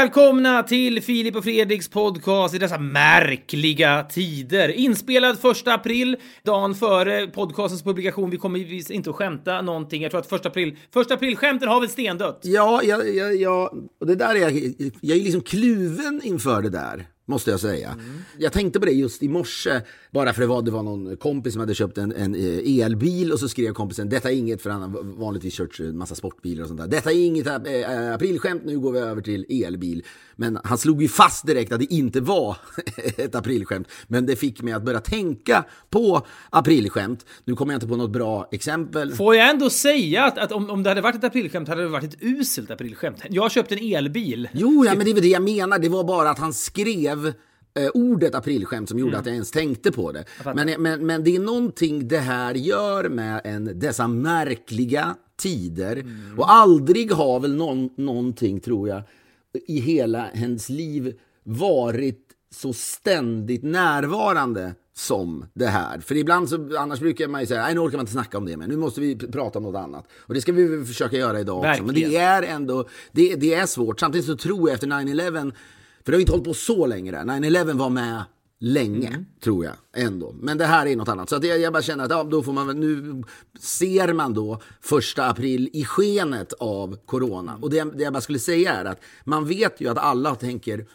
välkomna till Filip och Fredriks podcast i dessa märkliga tider. Inspelad första april, dagen före podcastens publikation. Vi kommer givetvis inte att skämta någonting. Jag tror att första april, första april-skämten har väl stendött. Ja, jag, jag, jag, och det där är jag, jag är liksom kluven inför det där. Måste jag säga. Jag tänkte på det just i morse, bara för det var, det var någon kompis som hade köpt en, en eh, elbil och så skrev kompisen, detta är inget, för han har vanligtvis kört en massa sportbilar och sånt där. Detta är inget äh, aprilskämt, nu går vi över till elbil. Men han slog ju fast direkt att det inte var ett aprilskämt. Men det fick mig att börja tänka på aprilskämt. Nu kommer jag inte på något bra exempel. Får jag ändå säga att, att om, om det hade varit ett aprilskämt hade det varit ett uselt aprilskämt. Jag har köpt en elbil. Jo, ja, men det är väl det jag menar. Det var bara att han skrev eh, ordet aprilskämt som gjorde Mm. att jag ens tänkte på det. Men, men, men det är någonting det här gör med en, dessa märkliga tider. Mm. Och aldrig har väl någon, någonting, tror jag, i hela hennes liv varit så ständigt närvarande som det här. För ibland så, annars brukar man ju säga, nej nu orkar man inte snacka om det mer, nu måste vi prata om något annat. Och det ska vi försöka göra idag också. Men det Verkligen. är ändå, det, det är svårt. Samtidigt så tror jag efter 9-11, för det har inte hållit på så länge där. 9-11 var med länge, tror jag ändå. Men det här är något annat. Så att jag, jag bara känner att ja, då får man nu ser man då första april i skenet av corona. Och det, det jag bara skulle säga är att man vet ju att alla tänker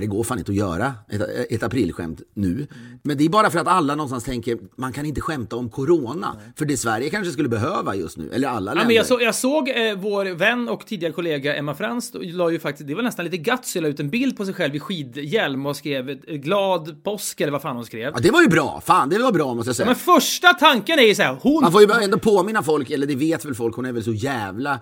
det går fan inte att göra ett, ett aprilskämt nu. Men det är bara för att alla någonstans tänker man kan inte skämta om corona. För det Sverige kanske skulle behöva just nu, eller alla Ja, länder. men jag, så, jag såg eh, vår vän och tidigare kollega Emma Frans, la ju faktiskt, det var nästan lite gutsy, la ut en bild på sig själv i skidhjälm och skrev eh, glad påsk eller vad fan hon skrev. Ja, det var ju bra. Fan, det var bra måste jag säga. Men första tanken är ju så här, hon... Man får ju ändå påminna folk, eller det vet väl folk, hon är väl så jävla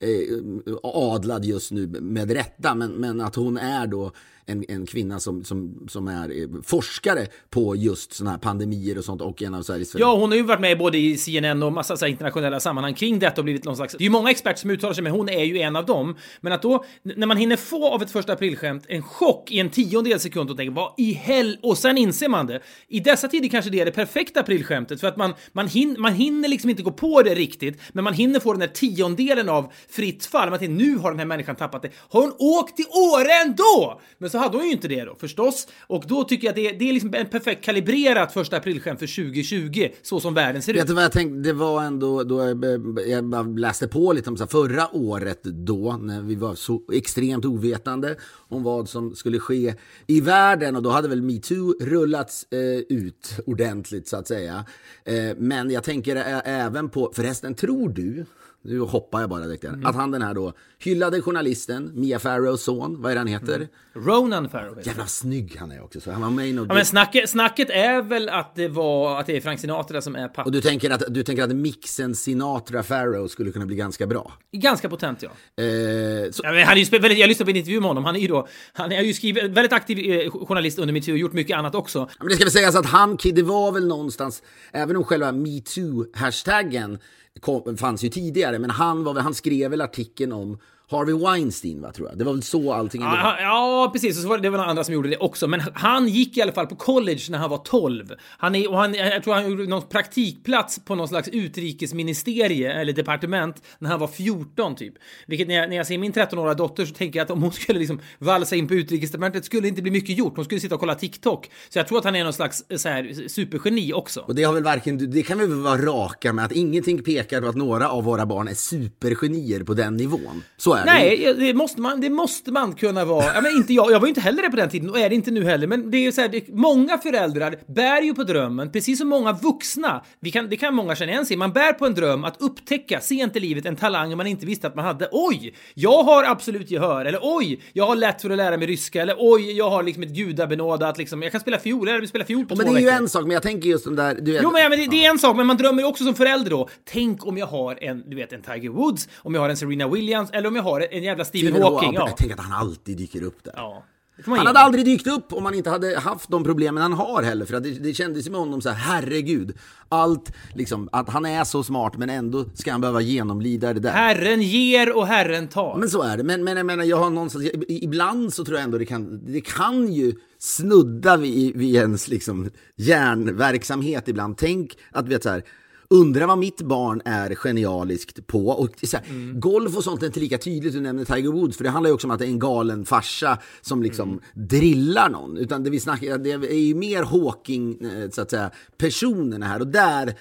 eh, adlad just nu med rätta, men, men att hon är då en, en kvinna som, som, som är eh, forskare på just sådana här pandemier och sånt och en av Sveriges Ja, hon har ju varit med både i CNN och massa så här internationella sammanhang kring detta och blivit någon slags... Det är ju många experter som uttalar sig, men hon är ju en av dem. Men att då, när man hinner få av ett första aprilskämt en chock i en tiondel sekund och tänker vad i hell... Och sen inser man det. I dessa tider kanske det är det perfekta aprilskämtet för att man, man, hin, man hinner liksom inte gå på det riktigt, men man hinner få den där tiondelen av fritt fall. Man tänker nu har den här människan tappat det. Har hon åkt till Åre ändå? Men så hade hon ju inte det då förstås. Och då tycker jag att det, det är liksom en perfekt kalibrerat första aprilskämt för 2020, så som världen ser Vet ut. du vad jag tänkte? Det var ändå då jag, jag bara läste på lite om så här, förra året då när vi var så extremt ovetande om vad som skulle ske i världen och då hade väl metoo rullats eh, ut ordentligt så att säga. Eh, men jag tänker ä- även på, förresten tror du nu hoppar jag bara direkt där. Att han den här då hyllade journalisten, Mia Farrows son, vad är det han heter? Ronan Farrow. Jävla snygg han är också. Så han var med i något... Ja, men snacket, snacket är väl att det var att det är Frank Sinatra som är pappa. Och du tänker, att, du tänker att mixen Sinatra Farrow skulle kunna bli ganska bra? Ganska potent ja. Eh, så, Ja, men han är ju väldigt, jag lyssnade på en intervju med honom. Han är ju då, han är ju skrivit, väldigt aktiv eh, journalist under metoo och gjort mycket annat också. Ja, Men det ska väl sägas att han, det var väl någonstans, även om själva metoo-hashtaggen kom, fanns ju tidigare, men han, var han skrev väl artikeln om Harvey Weinstein, va, tror jag. Det var väl så allting Ja, ja, precis. Och så var det, det var några andra som gjorde det också. Men han gick i alla fall på college när han var 12. Han är, och han, jag tror han gjorde någon praktikplats på någon slags utrikesministerie eller departement när han var 14 typ. Vilket när jag, när jag ser min 13-åriga dotter så tänker jag att om hon skulle liksom valsa in på utrikesdepartementet skulle det inte bli mycket gjort. Hon skulle sitta och kolla TikTok. Så jag tror att han är någon slags eh, så här, supergeni också. Och det har väl varken, det kan vi väl vara raka med att ingenting pekar på att några av våra barn är supergenier på den nivån. Så är det. Nej, det måste man, det måste man kunna vara. Ja, men inte jag, jag var ju inte heller det på den tiden och är det inte nu heller. Men det är ju så här, det, många föräldrar bär ju på drömmen, precis som många vuxna. Vi kan, det kan många känna igen sig Man bär på en dröm att upptäcka sent i livet en talang man inte visste att man hade. Oj, jag har absolut gehör. Eller oj, jag har lätt för att lära mig ryska. Eller oj, jag har liksom ett gudabenådat liksom. Jag kan spela fiol, jag spela fiol på Men två det är ju veckor. en sak, men jag tänker just den där... Du vet, Jo, men, ja, men det, det är en sak, men man drömmer ju också som förälder då. Tänk om jag har en, du vet, en Tiger Woods, om jag har en Serena Williams, eller om jag har en jävla Stephen, Stephen Hawking. Ja. Jag tänker att han alltid dyker upp där. ja. Han hade aldrig dykt upp om han inte hade haft de problemen han har heller. För att det, det kändes med honom så här, herregud. Allt, liksom, att han är så smart men ändå ska han behöva genomlida det där. Herren ger och Herren tar. Men så är det. Men, men jag menar, jag har någonstans, ibland så tror jag ändå det kan, det kan ju snudda vid, vid ens liksom hjärnverksamhet ibland. Tänk att, vet så här, undra vad mitt barn är genialiskt på. Och så här, Mm. Golf och sånt är inte lika tydligt, du nämner Tiger Woods, för det handlar ju också om att det är en galen farsa som liksom Mm. drillar någon. Utan det vi snackar, det är ju mer Hawking, eh, så att säga, personerna här. Och där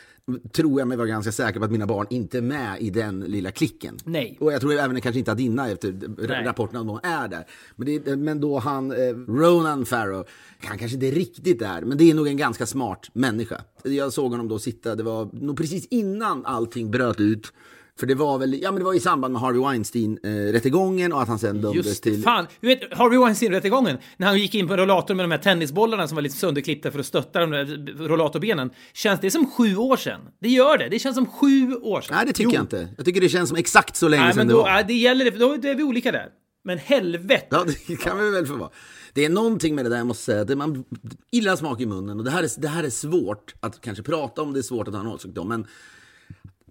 tror jag mig vara ganska säker på att mina barn inte är med i den lilla klicken. Nej. Och jag tror även kanske inte att dina efter Nej. rapporterna om de är där. Men, det, men då han, eh, Ronan Farrow, han kanske inte riktigt är, men det är nog en ganska smart människa. Jag såg honom då sitta, det var nog precis innan allting bröt ut. För det var väl, ja men det var i samband med Harvey Weinstein-rättegången och att han sen dömdes Just det, till... fan. Du vet, Harvey Weinstein-rättegången, när han gick in på en rollator med de här tennisbollarna som var lite sönderklippta för att stötta de där rollatorbenen. Känns det som sju år sedan? Det gör det. Det känns som sju år sedan. Nej det tycker Jo. jag inte. Jag tycker det känns som exakt så länge Nej, sedan men det då, var. nej, det gäller, då är vi olika där. Men helvete. Ja, det kan vi väl få vara. Det är någonting med det där jag måste säga, att man illa smak i munnen och det här, är, det här är svårt att kanske prata om, det är svårt att ha en åsikt om, men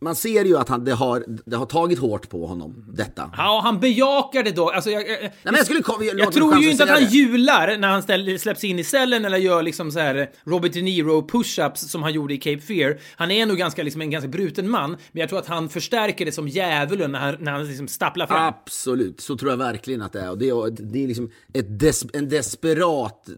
man ser ju att han, det, har, det har tagit hårt på honom, detta. Ja, han bejakar det då. Alltså, jag, jag, Nej, men jag skulle mig jag tror ju att inte att säga han det. jular när han ställ, släpps in i cellen eller gör liksom så här Robert De Niro push-ups som han gjorde i Cape Fear. Han är nog ganska, liksom, en ganska bruten man, men jag tror att han förstärker det som djävulen när han, när han liksom stapplar fram. Absolut, så tror jag verkligen att det är. Och det är, det är liksom des, en desperat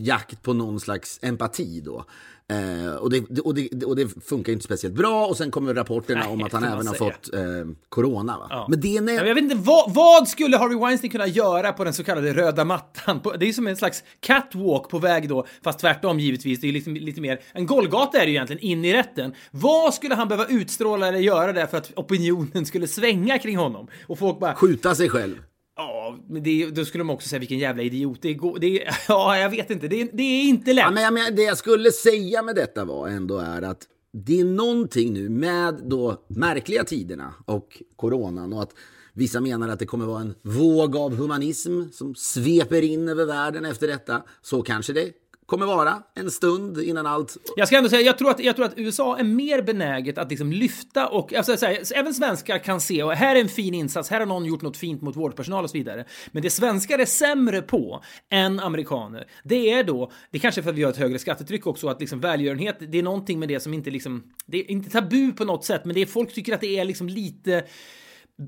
jakt på någon slags empati då. Eh, och, det, och, det, och det funkar inte speciellt bra och sen kommer rapporterna Nej, om att han även har fått eh, corona. Ja. Men det är nä- Ja, Jag vet inte, vad, vad skulle Harvey Weinstein kunna göra på den så kallade röda mattan? På, det är som en slags catwalk på väg då, fast tvärtom givetvis. Det är liksom lite mer, en Golgata är det ju egentligen, in i rätten. Vad skulle han behöva utstråla eller göra där för att opinionen skulle svänga kring honom? Och folk bara, skjuta sig själv ja, men det, då skulle de också säga vilken jävla idiot. Det går, det, är- ja, jag vet inte, det, det är inte lätt. Ja, men, men, det jag skulle säga med detta var ändå är att det är någonting nu med då märkliga tiderna och coronan och att vissa menar att det kommer vara en våg av humanism som sveper in över världen efter detta. Så kanske det kommer vara en stund innan allt... Jag ska ändå säga, jag tror att, jag tror att USA är mer benäget att liksom lyfta och, alltså, så här, även svenskar kan se, och här är en fin insats, här har någon gjort något fint mot vårdpersonal och så vidare. Men det svenskar är sämre på än amerikaner, det är då, det kanske är för att vi har ett högre skattetryck också, att liksom välgörenhet, det är någonting med det som inte liksom, det är inte tabu på något sätt, men det är, folk tycker att det är liksom lite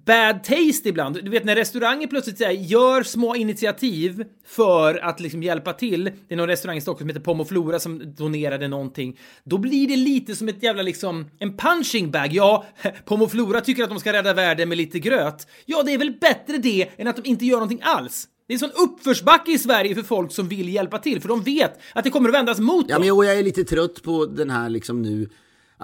bad taste ibland. Du vet när restauranger plötsligt här, gör små initiativ för att liksom hjälpa till. Det är någon restaurang i Stockholm som heter Pomoflora som donerade någonting. Då blir det lite som ett jävla liksom en punching bag. Ja, Pomoflora tycker att de ska rädda världen med lite gröt. Ja, det är väl bättre det än att de inte gör någonting alls. Det är en sån uppförsbacke i Sverige för folk som vill hjälpa till, för de vet att det kommer att vändas mot Ja, dem. men och jag är lite trött på den här liksom nu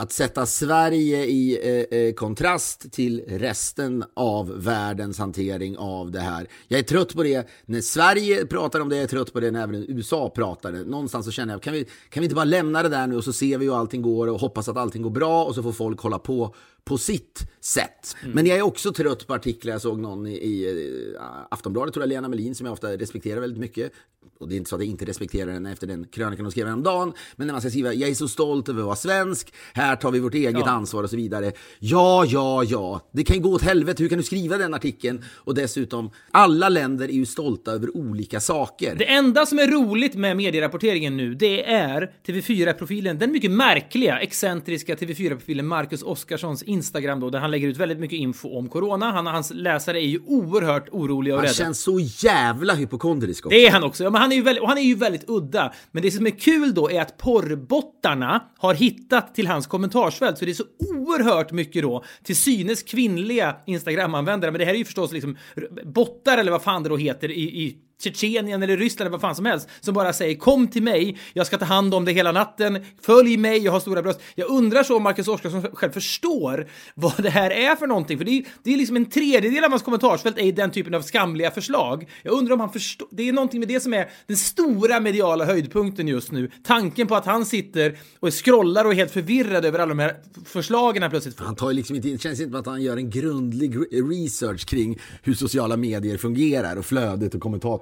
att sätta Sverige i eh, eh, kontrast till resten av världens hantering av det här. Jag är trött på det när Sverige pratar om det, jag är trött på det när även USA pratar det. Någonstans så känner jag, kan vi, kan vi inte bara lämna det där nu och så ser vi hur allting går och hoppas att allting går bra och så får folk hålla på på sitt sätt. Men jag är också trött på artiklar, jag såg någon i, i eh, Aftonbladet, tror jag, Lena Melin, som jag ofta respekterar väldigt mycket. Och det är inte så att jag inte respekterar henne efter den krönikan hon skrev häromdagen. Men när man ska skriva, jag är så stolt över att vara svensk, här tar vi vårt eget Ja. ansvar och så vidare. Ja, ja, ja, det kan ju gå åt helvete, hur kan du skriva den artikeln? Och dessutom, alla länder är ju stolta över olika saker. Det enda som är roligt med medierapporteringen nu, det är TV4-profilen, den mycket märkliga, excentriska TV4-profilen Marcus Oskarssons Instagram då, där han lägger ut väldigt mycket info om corona. Han och hans läsare är ju oerhört oroliga och Han rädda. känns så jävla hypokondrisk också. Det är han också. Ja, men han är ju väldigt, och han är ju väldigt udda. Men det som är kul då är att porrbottarna har hittat till hans kommentarsfält, så det är så oerhört mycket då till synes kvinnliga Instagram-användare. Men det här är ju förstås liksom bottar eller vad fan det då heter i, i Tjetjenien eller Ryssland eller vad fan som helst som bara säger kom till mig, jag ska ta hand om det hela natten, följ mig, jag har stora bröst. Jag undrar så om Marcus Oskarsson själv förstår vad det här är för någonting, för det är, det är liksom en tredjedel av hans kommentarsfält är den typen av skamliga förslag. Jag undrar om han förstår, det är någonting med det som är den stora mediala höjdpunkten just nu. Tanken på att han sitter och scrollar och är helt förvirrad över alla de här förslagen han plötsligt får. Han tar ju liksom inte, det känns inte som att han gör en grundlig research kring hur sociala medier fungerar och flödet och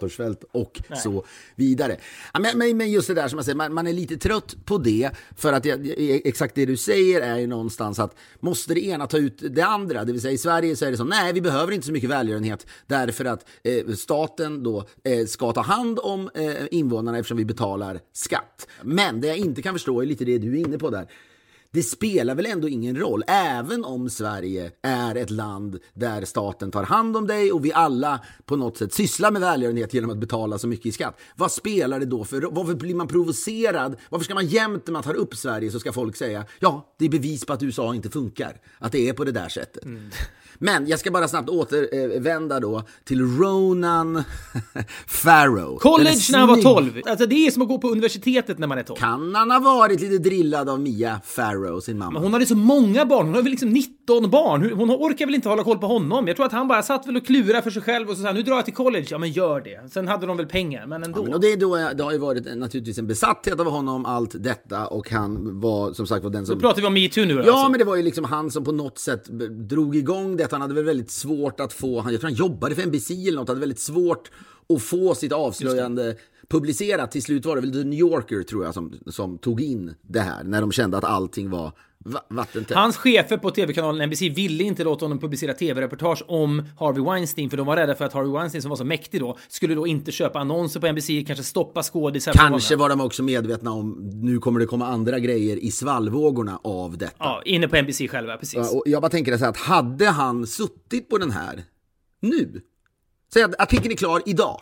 kommentatorsfält och Nej. så vidare. Men, men, men, just det där som jag säger, man, man, är lite trött på det för att jag, exakt det du säger är ju någonstans att måste det ena ta ut det andra, det vill säga i Sverige så är det så, nej vi behöver inte så mycket välgörenhet därför att eh, staten då eh, ska ta hand om eh, invånarna eftersom vi betalar skatt. Men det jag inte kan förstå är lite det du är inne på där det spelar väl ändå ingen roll, även om Sverige är ett land där staten tar hand om dig och vi alla på något sätt sysslar med välgörenhet genom att betala så mycket i skatt. Vad spelar det då för Varför blir man provocerad? Varför ska man jämt när man tar upp Sverige så ska folk säga ja, det är bevis på att USA inte funkar, att det är på det där sättet. Mm. Men jag ska bara snabbt återvända då till Ronan Farrow. College när han var 12. Alltså det är som att gå på universitetet när man är 12. Kan han ha varit lite drillad av Mia Farrow, sin mamma? Men hon hade så många barn. Hon har väl liksom 19 barn. Hon orkar väl inte hålla koll på honom. Jag tror att han bara satt väl och klurade för sig själv och så sa nu drar jag till college. Ja, men gör det. Sen hade de väl pengar, men ändå. Ja, men och det, är då, det har ju varit naturligtvis en besatthet av honom, allt detta och han var som sagt var den som... Så pratar vi om metoo nu då? Ja, alltså. men det var ju liksom han som på något sätt drog igång det. Han hade väl väldigt svårt att få, jag tror han jobbade för NBC eller något, hade väldigt svårt att få sitt avslöjande publicerat. Till slut var det väl The New Yorker tror jag som, som tog in det här när de kände att allting var vattentätt. Hans chefer på tv-kanalen NBC ville inte låta honom publicera tv-reportage om Harvey Weinstein för de var rädda för att Harvey Weinstein som var så mäktig då skulle då inte köpa annonser på NBC, kanske stoppa skådisar. Kanske var de också medvetna om nu kommer det komma andra grejer i svallvågorna av detta. Ja, inne på NBC själva, precis. och jag bara tänker så här att hade han suttit på den här nu, säg att artikeln är klar idag.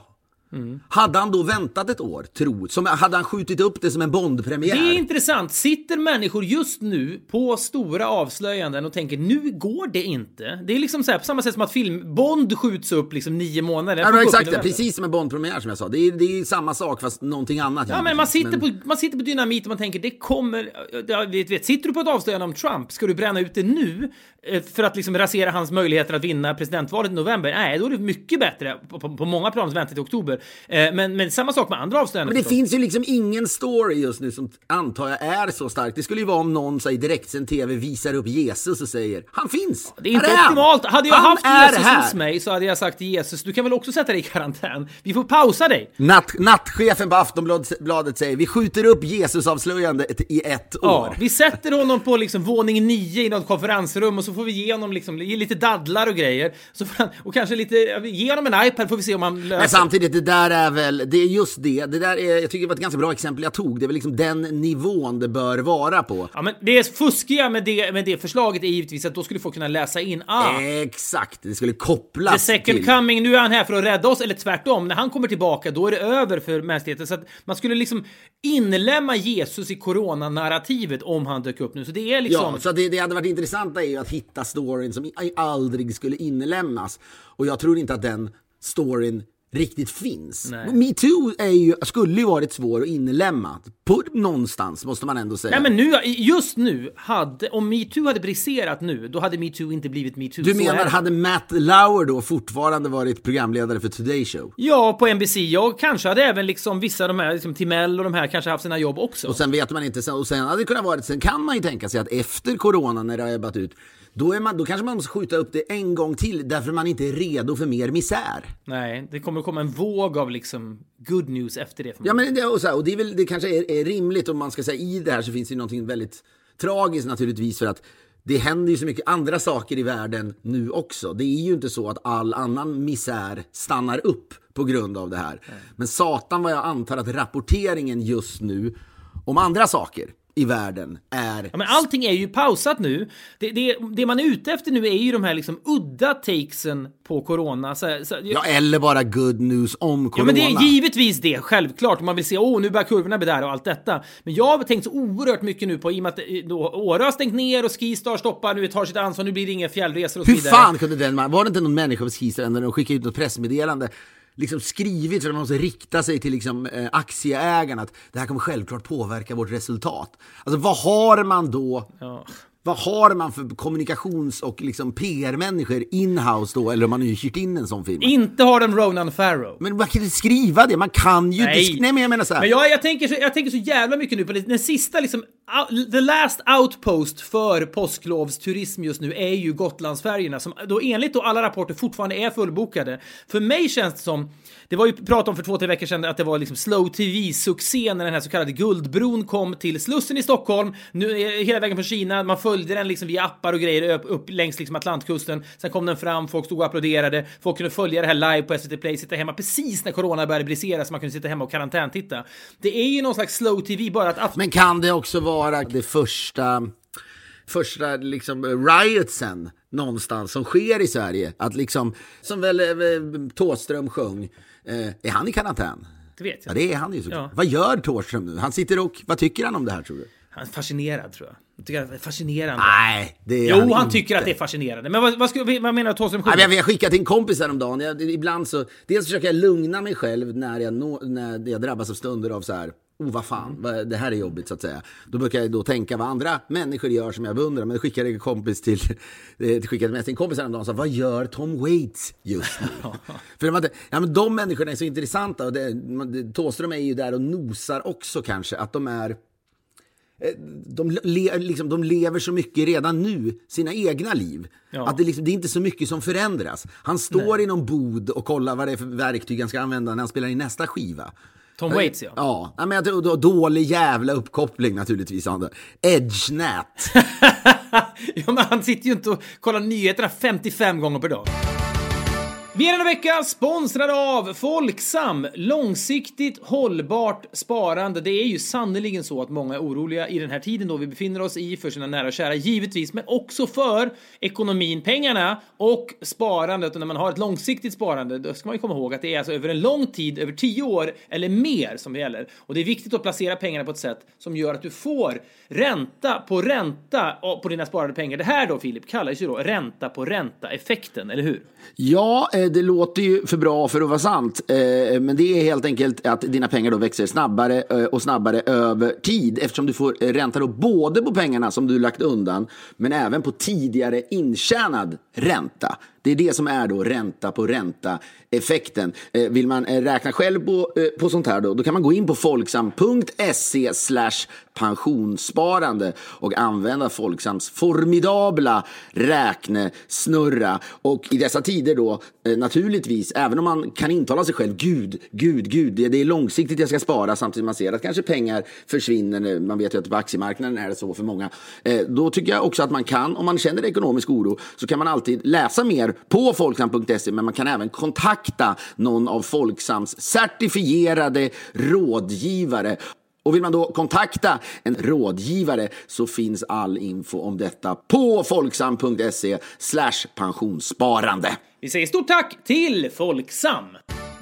Mm. Hade han då väntat ett år, tro, som, hade han skjutit upp det som en Bondpremiär? Det är intressant. Sitter människor just nu på stora avslöjanden och tänker nu går det inte? Det är liksom så här, på samma sätt som att film Bond skjuts upp liksom nio månader. Ja, exakt, det, precis som en Bondpremiär som jag sa. Det är, det är samma sak fast någonting annat. Ja, men man sitter, men... På, man sitter på dynamit och man tänker det kommer... Jag vet, vet, sitter du på ett avslöjande om Trump, ska du bränna ut det nu eh, för att liksom rasera hans möjligheter att vinna presidentvalet i november? Nej, då är det mycket bättre på, på, på många plan att vänta till oktober. Eh, men, men samma sak med andra avslöjanden. Men det finns ju liksom ingen story just nu som antar jag är så stark. Det skulle ju vara om någon i direktsänd tv visar upp Jesus och säger han finns. Det är inte är optimalt. Hade jag haft Jesus här. hos mig så hade jag sagt till Jesus, du kan väl också sätta dig i karantän? Vi får pausa dig. Natt, nattchefen på Aftonbladet säger vi skjuter upp Jesus-avslöjandet i ett år. Ja, vi sätter honom på liksom våning nio i något konferensrum och så får vi ge honom liksom, lite dadlar och grejer. Så han, och kanske lite, ge honom en iPad får vi se om han löser. Men samtidigt, det där är väl, det är just det. Det där är, jag tycker det var ett ganska bra exempel jag tog. Det är väl liksom den nivån det bör vara på. Ja, men det fuskiga med det, med det förslaget är givetvis att då skulle folk kunna läsa in. Ah, Exakt, det skulle kopplas The second till. coming, nu är han här för att rädda oss. Eller tvärtom, när han kommer tillbaka då är det över för mänskligheten. Så att man skulle liksom inlämna Jesus i coronanarrativet om han dök upp nu. Så det är liksom... Ja, så det, det hade varit intressant är ju att hitta storyn som aldrig skulle inlämnas. Och jag tror inte att den storyn riktigt finns. Metoo är ju, skulle ju varit svår att inlämna. På, någonstans måste man ändå säga. Nej men nu, just nu, hade, om metoo hade briserat nu, då hade metoo inte blivit metoo. Du menar, hade Matt Lauer då fortfarande varit programledare för Today Show? Ja, på NBC. Jag kanske hade även liksom vissa av de här, liksom Timell och de här kanske haft sina jobb också. Och sen vet man inte, och sen hade det kunnat vara, sen kan man ju tänka sig att efter corona när det har ebbat ut, då, är man, då kanske man måste skjuta upp det en gång till därför man inte är redo för mer misär. Nej, det kommer komma en våg av liksom good news efter det. Ja, men det, och, så här, och det, är väl, det kanske är, är, rimligt om man ska säga i det här så finns det någonting väldigt tragiskt naturligtvis för att det händer ju så mycket andra saker i världen nu också. Det är ju inte så att all annan misär stannar upp på grund av det här. Nej. Men satan vad jag antar att rapporteringen just nu om andra saker i världen är... Ja, men allting är ju pausat nu. Det, det, det man är ute efter nu är ju de här liksom udda takesen på corona. Så, så, Ja, eller bara good news om Ja, corona. men det är givetvis det, självklart. Man vill se, åh, nu börjar kurvorna bli där och allt detta. Men jag har tänkt så oerhört mycket nu på, i och med att eh, då, Åre har stängt ner och Skistar stoppar, nu tar sitt ansvar, nu blir det inga fjällresor och så Hur vidare. fan kunde den man, var det inte någon människa på Skistar när de skickade ut något pressmeddelande liksom skrivit för att man måste rikta sig till liksom, eh, aktieägarna att det här kommer självklart påverka vårt resultat. Alltså vad har man då? Vad har man för kommunikations och liksom PR-människor in-house då? Eller om man nu hyrt in en sån firma? Inte har de Ronan Farrow. Men man kan inte skriva det, man kan ju Nej. inte... Nej men jag menar så här. Men jag, jag, tänker så, jag tänker så jävla mycket nu på det. Den sista liksom, the last outpost för påsklovsturism just nu är ju Gotlandsfärjorna som då enligt då alla rapporter fortfarande är fullbokade. För mig känns det som, det var ju prat om för två, tre veckor sedan att det var liksom slow tv-succé när den här så kallade Guldbron kom till Slussen i Stockholm. Nu hela vägen från Kina, man följde den liksom via appar och grejer upp, upp längs liksom Atlantkusten. Sen kom den fram, folk stod och applåderade, folk kunde följa det här live på SVT Play, sitta hemma precis när corona började brisera så man kunde sitta hemma och karantäntitta. Det är ju någon slags slow tv, bara att Men kan det också vara det första, första liksom riotsen någonstans som sker i Sverige? Att liksom, som väl eh, Thåström sjöng, eh, är han i karantän? det vet Ja, jag. det är han ju såklart. Ja. Vad gör Thåström nu? Han sitter och, vad tycker han om det här tror du? Han är fascinerad tror jag. jag tycker att det är fascinerande. Nej, det är jo, han, inte. tycker att det är fascinerande. Men vad, vad, skulle, vad menar Thåström Nej, men sjunger? jag, jag skickade till en kompis häromdagen. Jag, ibland så, dels försöker jag lugna mig själv när jag, nå, när jag drabbas av stunder av så här, oh vad fan, vad, det här är jobbigt så att säga. Då brukar jag då tänka vad andra människor gör som jag beundrar. Men då skickade jag en kompis till, eh, skickade med en kompis häromdagen och sa, vad gör Tom Waits just nu? För de, ja, men de människorna är så intressanta. Och det, Thåström är ju där och nosar också kanske, att de är de, le, liksom, de lever så mycket redan nu, sina egna liv. Ja. Att det, liksom, det är inte så mycket som förändras. Han står i någon bod och kollar vad det är för verktyg han ska använda när han spelar in nästa skiva. Tom Waits ja. Ja, men jag- då, dålig jävla uppkoppling naturligtvis. Edge-nät. ja, men han sitter ju inte och kollar nyheterna 55 gånger per dag. Vi är denna vecka sponsrade av Folksam. Långsiktigt hållbart sparande. Det är ju sannerligen så att många är oroliga i den här tiden då vi befinner oss i för sina nära och kära, givetvis, men också för ekonomin, pengarna och sparandet. Och när man har ett långsiktigt sparande, då ska man ju komma ihåg att det är alltså över en lång tid, över tio år eller mer som det gäller. Och det är viktigt att placera pengarna på ett sätt som gör att du får ränta på ränta på dina sparade pengar. Det här då, Filip, kallas ju då ränta på ränta-effekten, eller hur? Ja, eh, det låter ju för bra för att vara sant. Eh, men det är helt enkelt att dina pengar då växer snabbare eh, och snabbare över tid. Eftersom du får ränta då både på pengarna som du lagt undan, men även på tidigare intjänad ränta. Det är det som är då ränta på ränta-effekten. Eh, vill man eh, räkna själv på, eh, på sånt här då, då kan man gå in på folksam.se slash pensionssparande och använda Folksams formidabla räknesnurra. Och i dessa tider då, naturligtvis, även om man kan intala sig själv, gud, gud, gud, det, är långsiktigt jag ska spara samtidigt som man ser att kanske pengar försvinner. Man vet ju att på aktiemarknaden är det så för många. Då tycker jag också att man kan, om man känner ekonomisk oro, så kan man alltid läsa mer på folksam.se, men man kan även kontakta någon av Folksams certifierade rådgivare. Och vill man då kontakta en rådgivare så finns all info om detta på folksam.se slash pensionssparande. Vi säger stort tack till Folksam!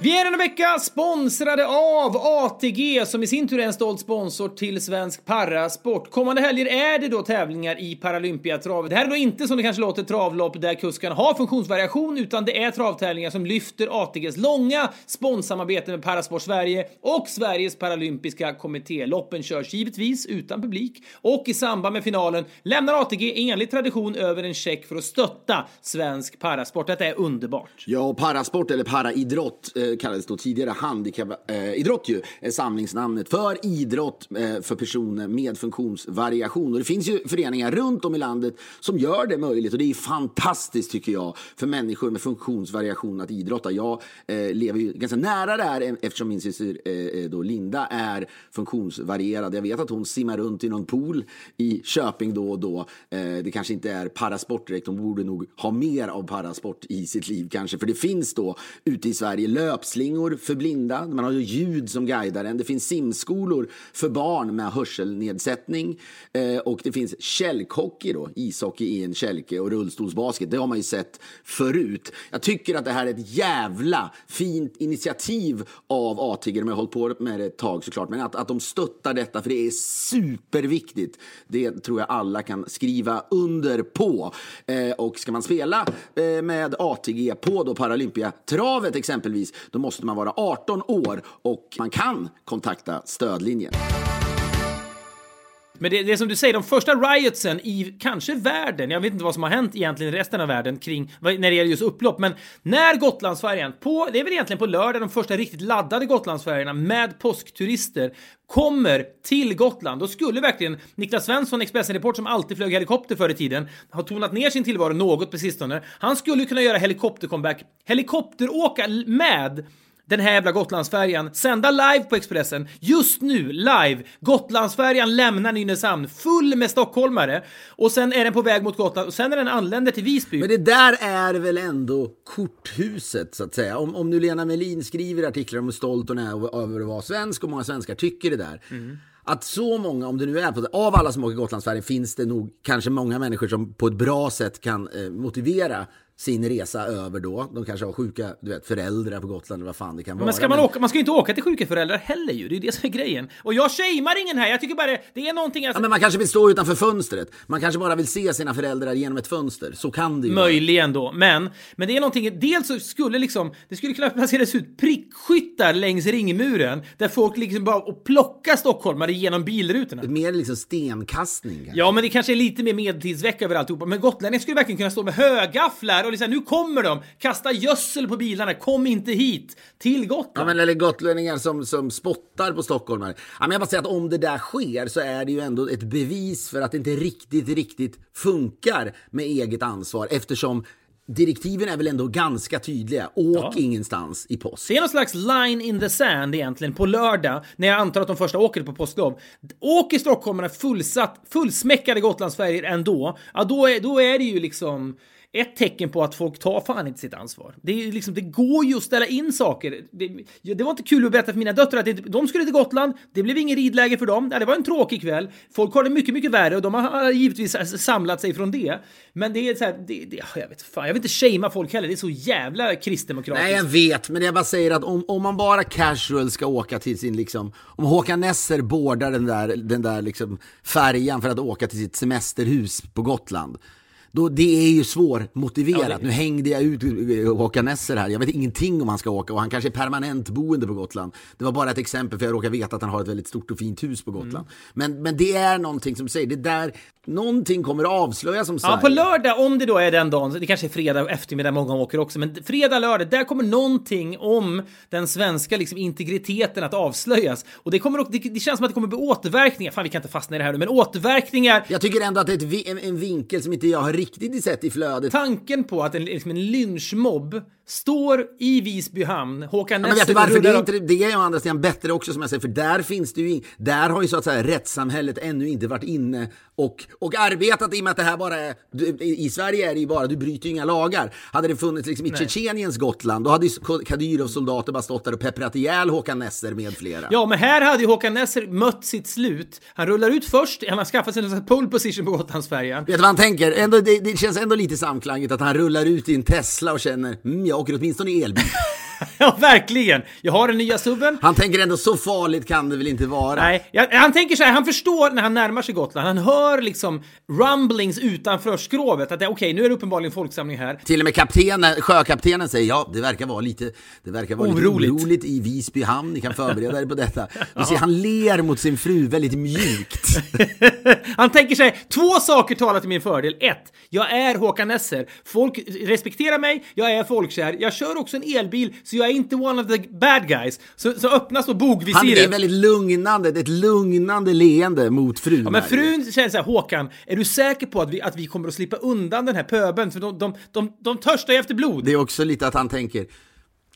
Vi är denna vecka sponsrade av ATG som i sin tur är en stolt sponsor till svensk parasport. Kommande helger är det då tävlingar i Paralympiatravet. Det här är då inte som det kanske låter travlopp där kuskarna har funktionsvariation utan det är travtävlingar som lyfter ATGs långa sponssamarbete med Parasport Sverige och Sveriges Paralympiska kommitté. Loppen körs givetvis utan publik och i samband med finalen lämnar ATG enligt tradition över en check för att stötta svensk parasport. Detta är underbart. Ja, parasport eller paraidrott eh, kallades då tidigare handikappidrott eh, ju, är samlingsnamnet för idrott eh, för personer med funktionsvariation. Och det finns ju föreningar runt om i landet som gör det möjligt och det är fantastiskt tycker jag för människor med funktionsvariation att idrotta. Jag eh, lever ju ganska nära det här eftersom min syster eh, eh, då Linda är funktionsvarierad. Jag vet att hon simmar runt i någon pool i Köping då och då. Det kanske inte är parasport direkt, hon borde nog ha mer av parasport i sitt liv kanske. För det finns då ute i Sverige löpslingor för blinda, man har ju ljud som guidar en. Det finns simskolor för barn med hörselnedsättning eh, och det finns kälkhockey, då, ishockey i en kälke och rullstolsbasket. Det har man ju sett förut. Jag tycker att det här är ett jävla fint initiativ av ATG. De har hållit på med det ett tag såklart, men att, att de stöttar detta för det är superviktigt. Det tror jag alla kan skriva under på. Eh, och ska man spela eh, med ATG på då Paralympiatravet exempelvis, då måste man vara 18 år och man kan kontakta stödlinjen. Men det, det är som du säger, de första riotsen i kanske världen, jag vet inte vad som har hänt egentligen i resten av världen kring när det gäller just upplopp, men när Gotlandsfärjan, på, det är väl egentligen på lördag, de första riktigt laddade Gotlandsfärjorna med påskturister kommer till Gotland, då skulle verkligen Niklas Svensson, Expressen-reporter som alltid flög helikopter förr i tiden, ha tonat ner sin tillvaro något på sistone. Han skulle ju kunna göra helikopter-comeback, helikopteråka med den här jävla Gotlandsfärjan sända live på Expressen. Just nu, live! Gotlandsfärjan lämnar Nynäshamn full med stockholmare och sen är den på väg mot Gotland och sen när den anländer till Visby. Men det där är väl ändå korthuset, så att säga. Om, om nu Lena Melin skriver artiklar om hur stolt hon är över att vara svensk och många svenskar tycker det där. Att så många, om det nu är på av alla som åker Gotlandsfärjan finns det nog kanske många människor som på ett bra sätt kan eh, motivera sin resa över då. De kanske har sjuka du vet, föräldrar på Gotland eller vad fan det kan vara. men ska man åka? Man ska ju inte åka till sjuka föräldrar heller ju. Det är ju det som är grejen. Och jag shamear ingen här. Jag tycker bara det är någonting... Alltså, Ja, men man kanske vill stå utanför fönstret. Man kanske bara vill se sina föräldrar genom ett fönster. Så kan det ju vara. Möjligen då, men, men det är någonting, dels så skulle liksom, det skulle kunna placeras ut prickskyttar längs ringmuren där folk liksom bara och plockar stockholmare genom bilrutorna. Mer liksom stenkastning. kanske. Ja, men det kanske är lite mer medeltidsvecka över alltihopa. Men gotlänningar skulle verkligen kunna stå med högafflar och liksom, nu kommer de! Kasta gödsel på bilarna, kom inte hit! Till Ja, Gotland! men, eller gotlänningar som, som spottar på stockholmare. Ja, men jag bara säger att om det där sker så är det ju ändå ett bevis för att det inte riktigt, riktigt funkar med eget ansvar eftersom direktiven är väl ändå ganska tydliga. Åk ingenstans i påsk. Det är någon slags line in the sand egentligen på lördag när jag antar att de första åker på påsklov. Åker stockholmarna fullsatt, fullsmäckade Gotlandsfärjor ändå, ja då är, då är det ju liksom ett tecken på att folk tar fan inte sitt ansvar. Det, är liksom, det går ju att ställa in saker. Det, det var inte kul att berätta för mina döttrar att det, de skulle till Gotland. Det blev ingen ridläger för dem. Ja, det var en tråkig kväll. Folk har det mycket, mycket värre och de har givetvis samlat sig från det. Men det är så här, det, det, jag vet fan, jag vill inte shamea folk heller. Det är så jävla kristdemokratiskt. Nej, jag vet, men jag bara säger att om, om man bara casual ska åka till sin liksom, om Håkan Nesser boardar den där, den där liksom färjan för att åka till sitt semesterhus på Gotland. Då, det är ju svårmotiverat. Ja, det- Nu hängde jag ut eh, Håkan Nesser här. Jag vet ingenting om han ska åka och han kanske är permanent boende på Gotland. Det var bara ett exempel för jag råkar veta att han har ett väldigt stort och fint hus på Gotland. Mm. Men, men det är någonting som säger, det där, någonting kommer att avslöjas om Sverige. Ja, på lördag, om det då är den dagen, det kanske är fredag eftermiddag många åker också, men fredag, lördag, där kommer någonting om den svenska liksom, integriteten att avslöjas. Och det, kommer, det, det känns som att det kommer bli återverkningar, fan vi kan inte fastna i det här nu, men återverkningar Jag tycker ändå att det är ett, en, en vinkel som inte jag har riktigt sett i flödet. Tanken på att en, liksom en lynchmobb står i Visby hamn, Håkan Ja, men vet du varför det är inte, det är å andra sidan bättre också som jag säger, för där finns det ju, in- där har ju så att säga rättssamhället ännu inte varit inne och, och arbetat i och med att det här bara är, i Sverige är det ju bara, du bryter ju inga lagar. Hade det funnits liksom i Tjetjeniens Gotland, då hade ju Kadyrovs soldater bara stått där och pepprat ihjäl Håkan Nesser med flera. Ja, men här hade ju Håkan Nesser mött sitt slut. Han rullar ut först, han har skaffat sig en pole position på Gotlandsfärjan. Vet du vad han tänker? Ändå, det, det känns ändå lite samklangigt att han rullar ut i en Tesla och känner, mm, jag åker åtminstone i elbil. ja, verkligen! Jag har den nya subben. Han tänker ändå, så farligt kan det väl inte vara? Nej, jag, han tänker så här, han förstår när han närmar sig Gotland, han hör liksom rumblings utanför skrovet att okej, nu är det uppenbarligen folksamling här. Till och med kaptenen, sjökaptenen säger ja, det verkar vara lite, det verkar vara Oroligt. lite oroligt i Visby hamn. Ni kan förbereda er på detta. Du ser, han ler mot sin fru väldigt mjukt. Han tänker sig, två saker talar till min fördel. Ett, jag är Håkan Nesser. Folk respekterar mig, jag är folkkär. Jag kör också en elbil, så jag är inte one of the bad guys. Så, så öppnas då Han är bogvisiret. väldigt lugnande, det är ett lugnande leende mot frun. Ja, men frun känner så här, Håkan, är du säker på att vi, att vi kommer att slippa undan den här pöbeln? För de, de, de, de törstar ju efter blod. Det är också lite att han tänker,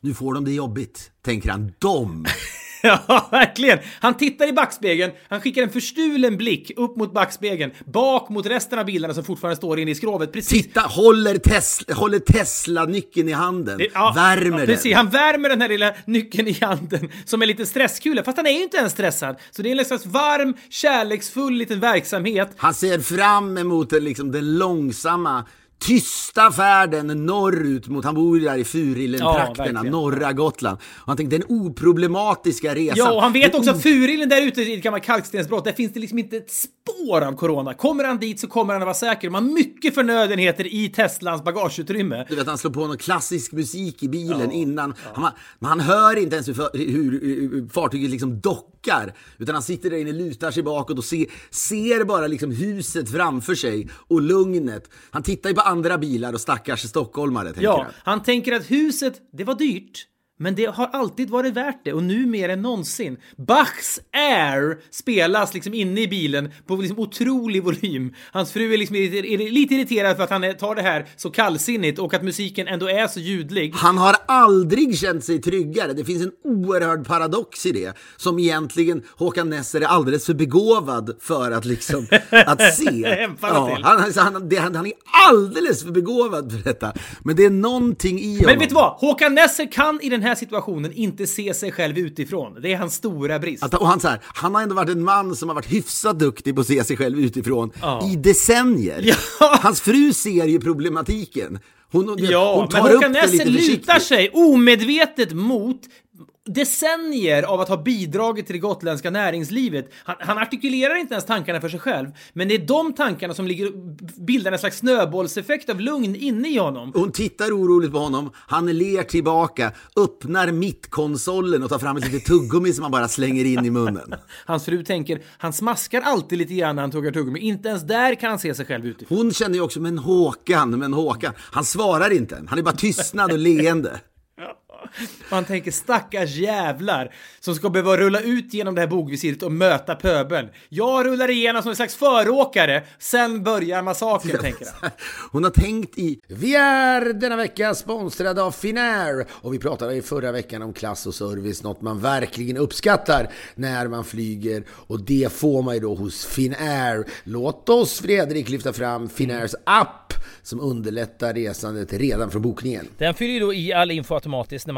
nu får de det jobbigt, tänker han. De! Ja, verkligen. Han tittar i backspegeln, han skickar en förstulen blick upp mot backspegeln, bak mot resten av bilarna som fortfarande står inne i skrovet. Precis. Titta, håller, Tesla, håller Tesla-nyckeln i handen. Ja, värmer ja, precis. den. Han värmer den här lilla nyckeln i handen som en liten stresskula, fast han är ju inte ens stressad. Så det är en slags varm, kärleksfull liten verksamhet. Han ser fram emot den, liksom, den långsamma tysta färden norrut mot, han bor ju där i Ja, Furillen-trakterna, verkligen. norra Gotland. Och han tänkte den oproblematiska resan. Ja, och han vet också att Furillen där ute i ett gammalt kalkstensbrott, där finns det liksom inte ett spår av corona. Kommer han dit så kommer han att vara säker. De har mycket förnödenheter i Teslans bagageutrymme. Du vet, han slår på någon klassisk musik i bilen innan. Han, men han hör inte ens hur, hur, hur fartyget liksom dockar. Utan han sitter där inne, lutar sig bakåt och se, ser bara liksom huset framför sig och lugnet. Han tittar ju på andra bilar och stackars stockholmare, tänker Ja, han. han tänker att huset, det var dyrt. Men det har alltid varit värt det och nu mer än någonsin. Bachs Air spelas liksom inne i bilen på liksom otrolig volym. Hans fru är liksom lite irriterad för att han tar det här så kallsinnigt och att musiken ändå är så ljudlig. Han har aldrig känt sig tryggare. Det finns en oerhörd paradox i det. Som egentligen Håkan Nesser är alldeles för begåvad för att liksom att se. Till. han, han, han, han är alldeles för begåvad för detta. Men det är någonting i honom. Men vet du vad? Håkan Nesser kan i den här situationen inte se sig själv utifrån. Det är hans stora brist. Att, och han, så här, han har ändå varit en man som har varit hyfsat duktig på att se sig själv utifrån Ja. i decennier. Ja. Hans fru ser ju problematiken. Hon, Ja, hon men Håkan Nesser lutar sig omedvetet mot decennier av att ha bidragit till det gotländska näringslivet. Han, han artikulerar inte ens tankarna för sig själv, men det är de tankarna som ligger, bildar en slags snöbollseffekt av lugn inne i honom. Hon tittar oroligt på honom, han ler tillbaka, öppnar mittkonsolen och tar fram ett litet tuggummi som han bara slänger in i munnen. Hans fru tänker, han smaskar alltid lite grann när han tuggar tuggummi. Inte ens där kan han se sig själv utifrån. Hon känner ju också, men Håkan, men Håkan. Han svarar inte, han är bara tystnad och leende. Han tänker stackars jävlar som ska behöva rulla ut genom det här bogvisiret och möta pöbeln. Jag rullar igenom som en slags föråkare, sen börjar massakern, tänker han. Hon har tänkt i... Vi är denna vecka sponsrade av Finnair och vi pratade i förra veckan om klass och service, något man verkligen uppskattar när man flyger och det får man ju då hos Finnair. Låt oss Fredrik lyfta fram Finnairs app som underlättar resandet redan från bokningen. Den fyller ju då i all info automatiskt när man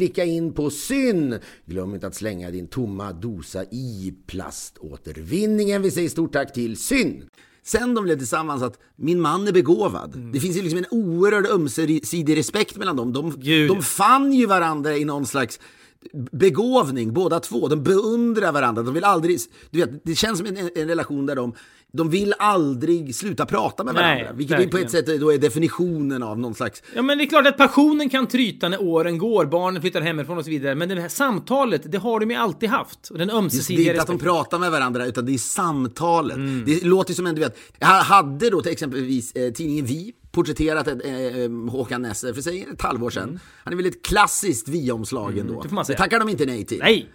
klicka in på syn. Glöm inte att slänga din tomma dosa i plaståtervinningen. Vi säger stort tack till syn. Sen de blev tillsammans att min man är begåvad. Mm. Det finns ju liksom en oerhörd ömsesidig respekt mellan dem. De, de fann ju varandra i någon slags begåvning båda två. De beundrar varandra. De vill aldrig, du vet, det känns som en, en relation där de, de vill aldrig sluta prata med Nej, varandra. vilket är på verkligen. ett sätt då är definitionen av någon slags Ja men det är klart att passionen kan tryta när åren går, barnen flyttar hemifrån och så vidare. Men det här samtalet, det har de ju alltid haft. Och den Det är ömsesidiga inte att de pratar med varandra, utan det är samtalet. Mm. Det låter som en, du vet, jag hade då till exempelvis eh, tidningen Vi porträtterat ett, eh, eh, Håkan Nesser för sig ett halvår sedan. Han är väl ett klassiskt Vi-omslag ändå. Mm. det får man säga. tackar de inte nej till. Nej!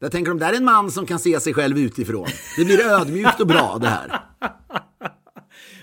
Där tänker de, där är en man som kan se sig själv utifrån. Det blir ödmjukt och bra det här.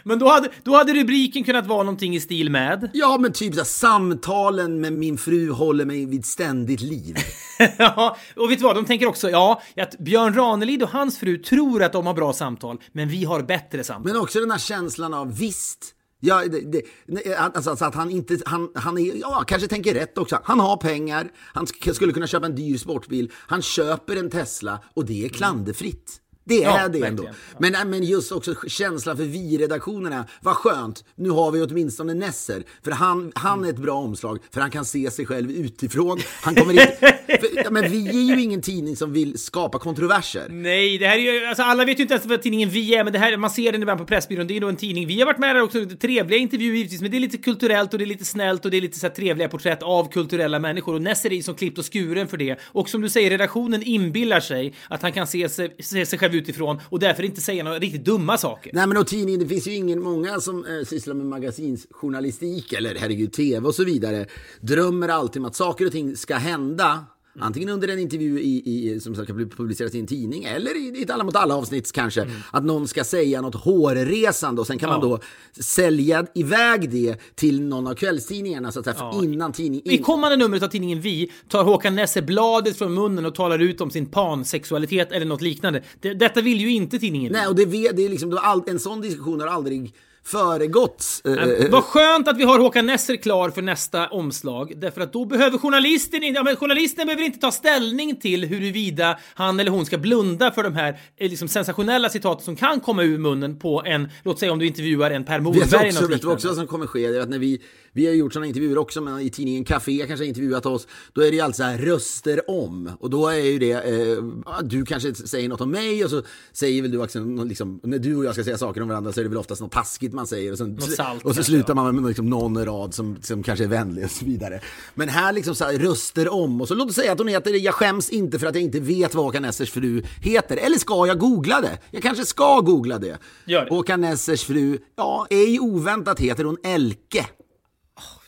Men då hade, då hade rubriken kunnat vara någonting i stil med... Ja, men typ så här, samtalen med min fru håller mig vid ständigt liv. ja, och vet du vad? De tänker också, ja, att Björn Ranelid och hans fru tror att de har bra samtal, men vi har bättre samtal. Men också den här känslan av visst. Ja, det, det, alltså, alltså att han inte, han, han är, ja, kanske tänker rätt också. Han har pengar, han sk- skulle kunna köpa en dyr sportbil, han köper en Tesla och det är klanderfritt. Det är Ja, det ändå. verkligen. Men, nej, men just också känslan för vi-redaktionerna. Vad skönt, nu har vi åtminstone Nesser. För han, han är ett bra omslag, för han kan se sig själv utifrån. Han kommer in, för, men vi är ju ingen tidning som vill skapa kontroverser. Nej, det här är ju, alltså alla vet ju inte ens vad tidningen Vi är, men det här, man ser den ibland på Pressbyrån, det är nog en tidning. Vi har varit med där också, trevliga intervjuer givetvis, men det är lite kulturellt och det är lite snällt och det är lite så här trevliga porträtt av kulturella människor. Och Nesser är ju som klippt och skuren för det. Och som du säger, redaktionen inbillar sig att han kan se sig, se sig själv utifrån och därför inte säga några riktigt dumma saker. Nej men och tidningen, det finns ju ingen, många som eh, sysslar med magasinsjournalistik eller herregud tv och så vidare drömmer alltid om att saker och ting ska hända Antingen under en intervju i, i, som ska bli publiceras i en tidning eller i, i ett Alla mot alla avsnitt kanske. Att någon ska säga något hårresande och sen kan man då sälja iväg det till någon av kvällstidningarna så att säga, innan tidningen... I kommande numret av tidningen Vi tar Håkan Nesser bladet från munnen och talar ut om sin pansexualitet eller något liknande. Det, detta vill ju inte tidningen. Nej, och det, det är liksom, en sån diskussion har aldrig föregåtts. eh, eh, Vad skönt att vi har Håkan Nesser klar för nästa omslag, därför att då behöver journalisten, ja, men journalisten behöver inte ta ställning till huruvida han eller hon ska blunda för de här eh, liksom, sensationella citaten som kan komma ur munnen på en, låt säga om du intervjuar en Per Morberg eller också, något vet du också liknande. vad som kommer ske? Det är att när vi, vi har gjort sådana intervjuer också, men i tidningen Café kanske har intervjuat oss, då är det ju alltid så här röster om. Och då är ju det, eh, du kanske säger något om mig och så säger väl du också, liksom, när du och jag ska säga saker om varandra så är det väl oftast något taskigt man säger. Och, sen, salt och så slutar man med liksom någon rad som, som kanske är vänlig och så vidare. Men här liksom så här, röster om. Och så låt oss säga att hon heter, jag skäms inte för att jag inte vet vad Håkan Nessers fru heter. Eller ska jag googla det? Jag kanske ska googla det. Gör det. Håkan Nessers fru, ja, ej oväntat heter hon Elke.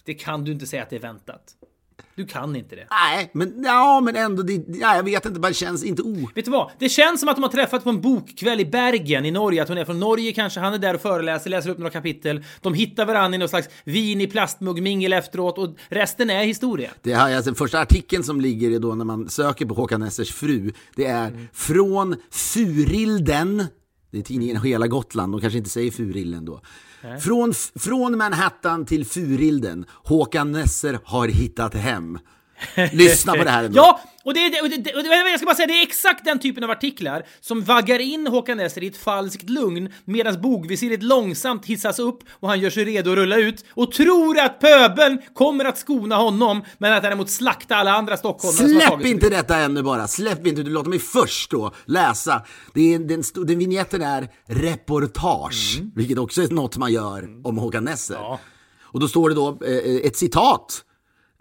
Det kan du inte säga att det är väntat. Du kan inte det. Nej, men, ja, men ändå, det, ja, jag vet inte, bara känns inte o... Vet du vad? Det känns som att de har träffat på en bokkväll i Bergen i Norge. Att hon är från Norge kanske. Han är där och föreläser, läser upp några kapitel. De hittar varandra i någon slags vin i plastmugg-mingel efteråt och resten är historia. Det här, alltså, den första artikeln som ligger är då när man söker på Håkan Nessers fru, det är Mm. från Furilden, det är tidningen Hela Gotland, de kanske inte säger Furilden då. Från, från Manhattan till Furilden, Håkan Nesser har hittat hem. Lyssna på det här ändå. Ja, och det, är- och det, och det, jag ska bara säga, det är exakt den typen av artiklar som vaggar in Håkan Nesser i ett falskt lugn medan bogvisiret långsamt hissas upp och han gör sig redo att rulla ut och tror att pöbeln kommer att skona honom men att däremot slakta alla andra stockholmare Släpp inte detta ännu bara, släpp inte, du låter mig först då läsa. Det är, den, den vignetten är reportage, vilket också är något man gör om Håkan Nesser. Ja. Och då står det då eh, ett citat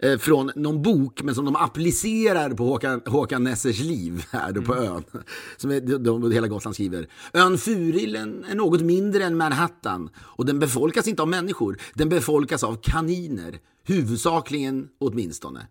eh, från någon bok, men som de applicerar på Håkan, Håkan Nessers liv här då på ön. Som är, de, de, hela Gotland skriver. Ön Furillen är något mindre än Manhattan och den befolkas inte av människor. Den befolkas av kaniner, huvudsakligen åtminstone.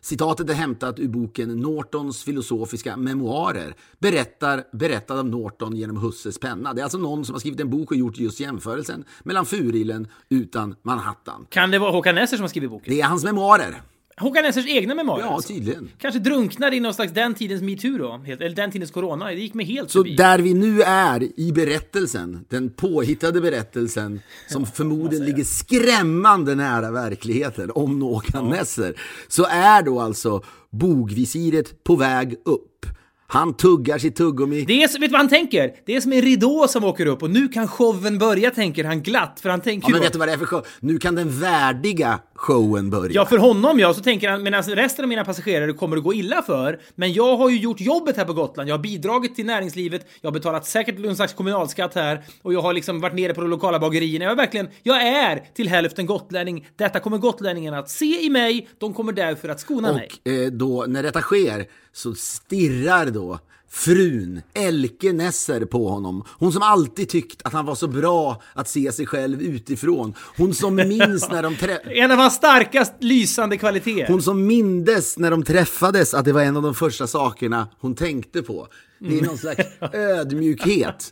Citatet är hämtat ur boken Nortons filosofiska memoarer, berättar, berättad av Norton genom Husses penna. Det är alltså någon som har skrivit en bok och gjort just jämförelsen mellan Furillen utan Manhattan. Kan det vara Håkan Nesser som har skrivit boken? Det är hans memoarer. Håkan Nessers egna memoarer? Ja, alltså. tydligen. Kanske drunknar i någon slags den tidens metoo då? Helt, eller den tidens corona? Det gick mig helt Så förbi. där vi nu är i berättelsen, den påhittade berättelsen som förmodligen ligger skrämmande nära verkligheten om Håkan Nesser, så är då alltså bogvisiret på väg upp. Han tuggar sitt tuggummi. Det är, vet du vad han tänker? Det är som en ridå som åker upp och nu kan showen börja, tänker han glatt. För han tänker Ja, men då- vet du vad det är för show? Nu kan den värdiga showen börja. Ja, för honom ja, så tänker han, medan resten av mina passagerare kommer att gå illa för, men jag har ju gjort jobbet här på Gotland. Jag har bidragit till näringslivet, jag har betalat säkert någon slags kommunalskatt här och jag har liksom varit nere på de lokala bagerierna. Jag är verkligen, jag är till hälften gotlänning. Detta kommer gotlänningarna att se i mig, de kommer därför att skona mig. Och eh, då, när detta sker så stirrar då frun, Elke Nesser, på honom. Hon som alltid tyckt att han var så bra att se sig själv utifrån. Hon som minns när de trä- En av hans starkast lysande kvaliteter. Hon som mindes när de träffades att det var en av de första sakerna hon tänkte på. Det är någon slags ödmjukhet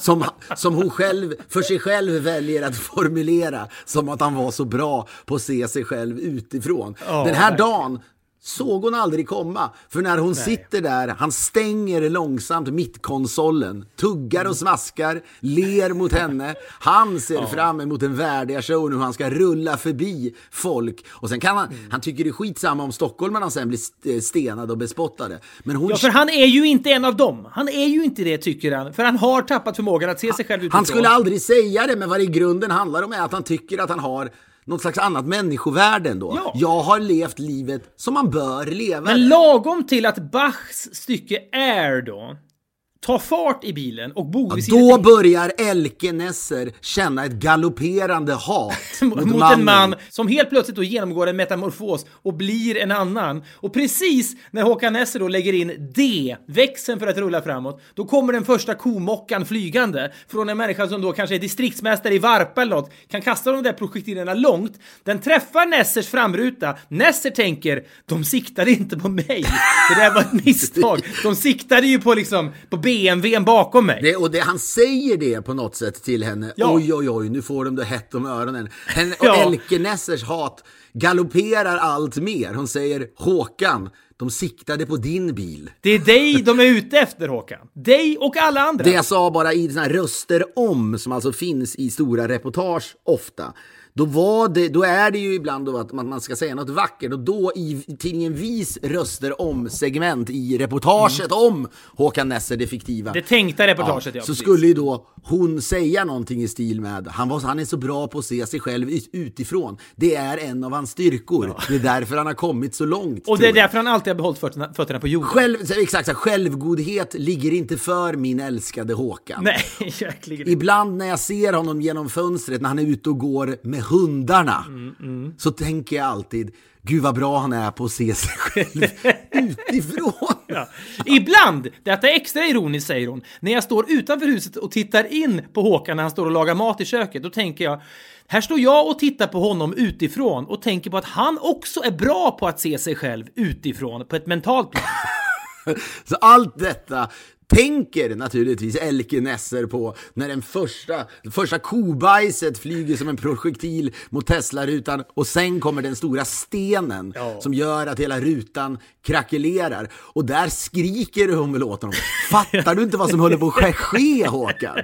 som, som hon själv, för sig själv väljer att formulera som att han var så bra på att se sig själv utifrån. Den här dagen såg hon aldrig komma. För när hon sitter där, han stänger långsamt mittkonsolen, tuggar och smaskar, ler mot henne. Han ser fram emot den värdiga showen hur han ska rulla förbi folk. Och sen kan han, han tycker det är skitsamma om stockholmarna sen blir st- stenade och bespottade. Men hon Ja, för han är ju inte en av dem. Han är ju inte det, tycker han. För han har tappat förmågan att se sig själv utifrån. Han skulle aldrig säga det, men vad det i grunden handlar om är att han tycker att han har något slags annat människovärde ändå. Ja. Jag har levt livet som man bör leva Men lagom till att Bachs stycke Air då tar fart i bilen och bogvisiret Då börjar Elke Nesser känna ett galopperande hat mot, mot en man som helt plötsligt då genomgår en metamorfos och blir en annan. Och precis när Håkan Nesser då lägger in D, växeln för att rulla framåt, då kommer den första komockan flygande från en människa som då kanske är distriktsmästare i Varpa eller något, kan kasta de där projektilerna långt. Den träffar Nessers framruta. Nesser tänker, de siktade inte på mig. Det där var ett misstag. De siktade ju på liksom, på BMWn bakom mig. Det, och det, han säger det på något sätt till henne. Ja. Oj, oj, oj, nu får de det hett om öronen. Henne, och Ja. Elke Nessers hat galopperar allt mer. Hon säger Håkan, de siktade på din bil. Det är dig de är ute efter Håkan. Dig och alla andra. Det jag sa bara i såna här röster om, som alltså finns i stora reportage ofta. Då, var det, då är det ju ibland då att man, man ska säga något vackert och då i tidningen Vis röster om segment i reportaget om Håkan Nesser, det fiktiva. Det tänkta reportaget, ja. så precis. skulle ju då hon säga någonting i stil med han, var, han är så bra på att se sig själv ut- utifrån. Det är en av hans styrkor. Det är därför han har kommit så långt. Och det är därför han alltid har behållit fötterna, fötterna på jorden. Själv, exakt, så självgodhet ligger inte för min älskade Håkan. Nej, verkligen. Ibland när jag ser honom genom fönstret när han är ute och går med hundarna Mm, så tänker jag alltid Gud vad bra han är på att se sig själv utifrån. Ja. Ibland, detta är extra ironiskt säger hon, när jag står utanför huset och tittar in på Håkan när han står och lagar mat i köket, då tänker jag här står jag och tittar på honom utifrån och tänker på att han också är bra på att se sig själv utifrån på ett mentalt plan. Så allt detta tänker naturligtvis Elke Nesser på när den första, första kobajset flyger som en projektil mot Tesla-rutan och sen kommer den stora stenen Ja. som gör att hela rutan krackelerar. Och där skriker hon väl åt honom. Fattar du inte vad som håller på att ske Håkan?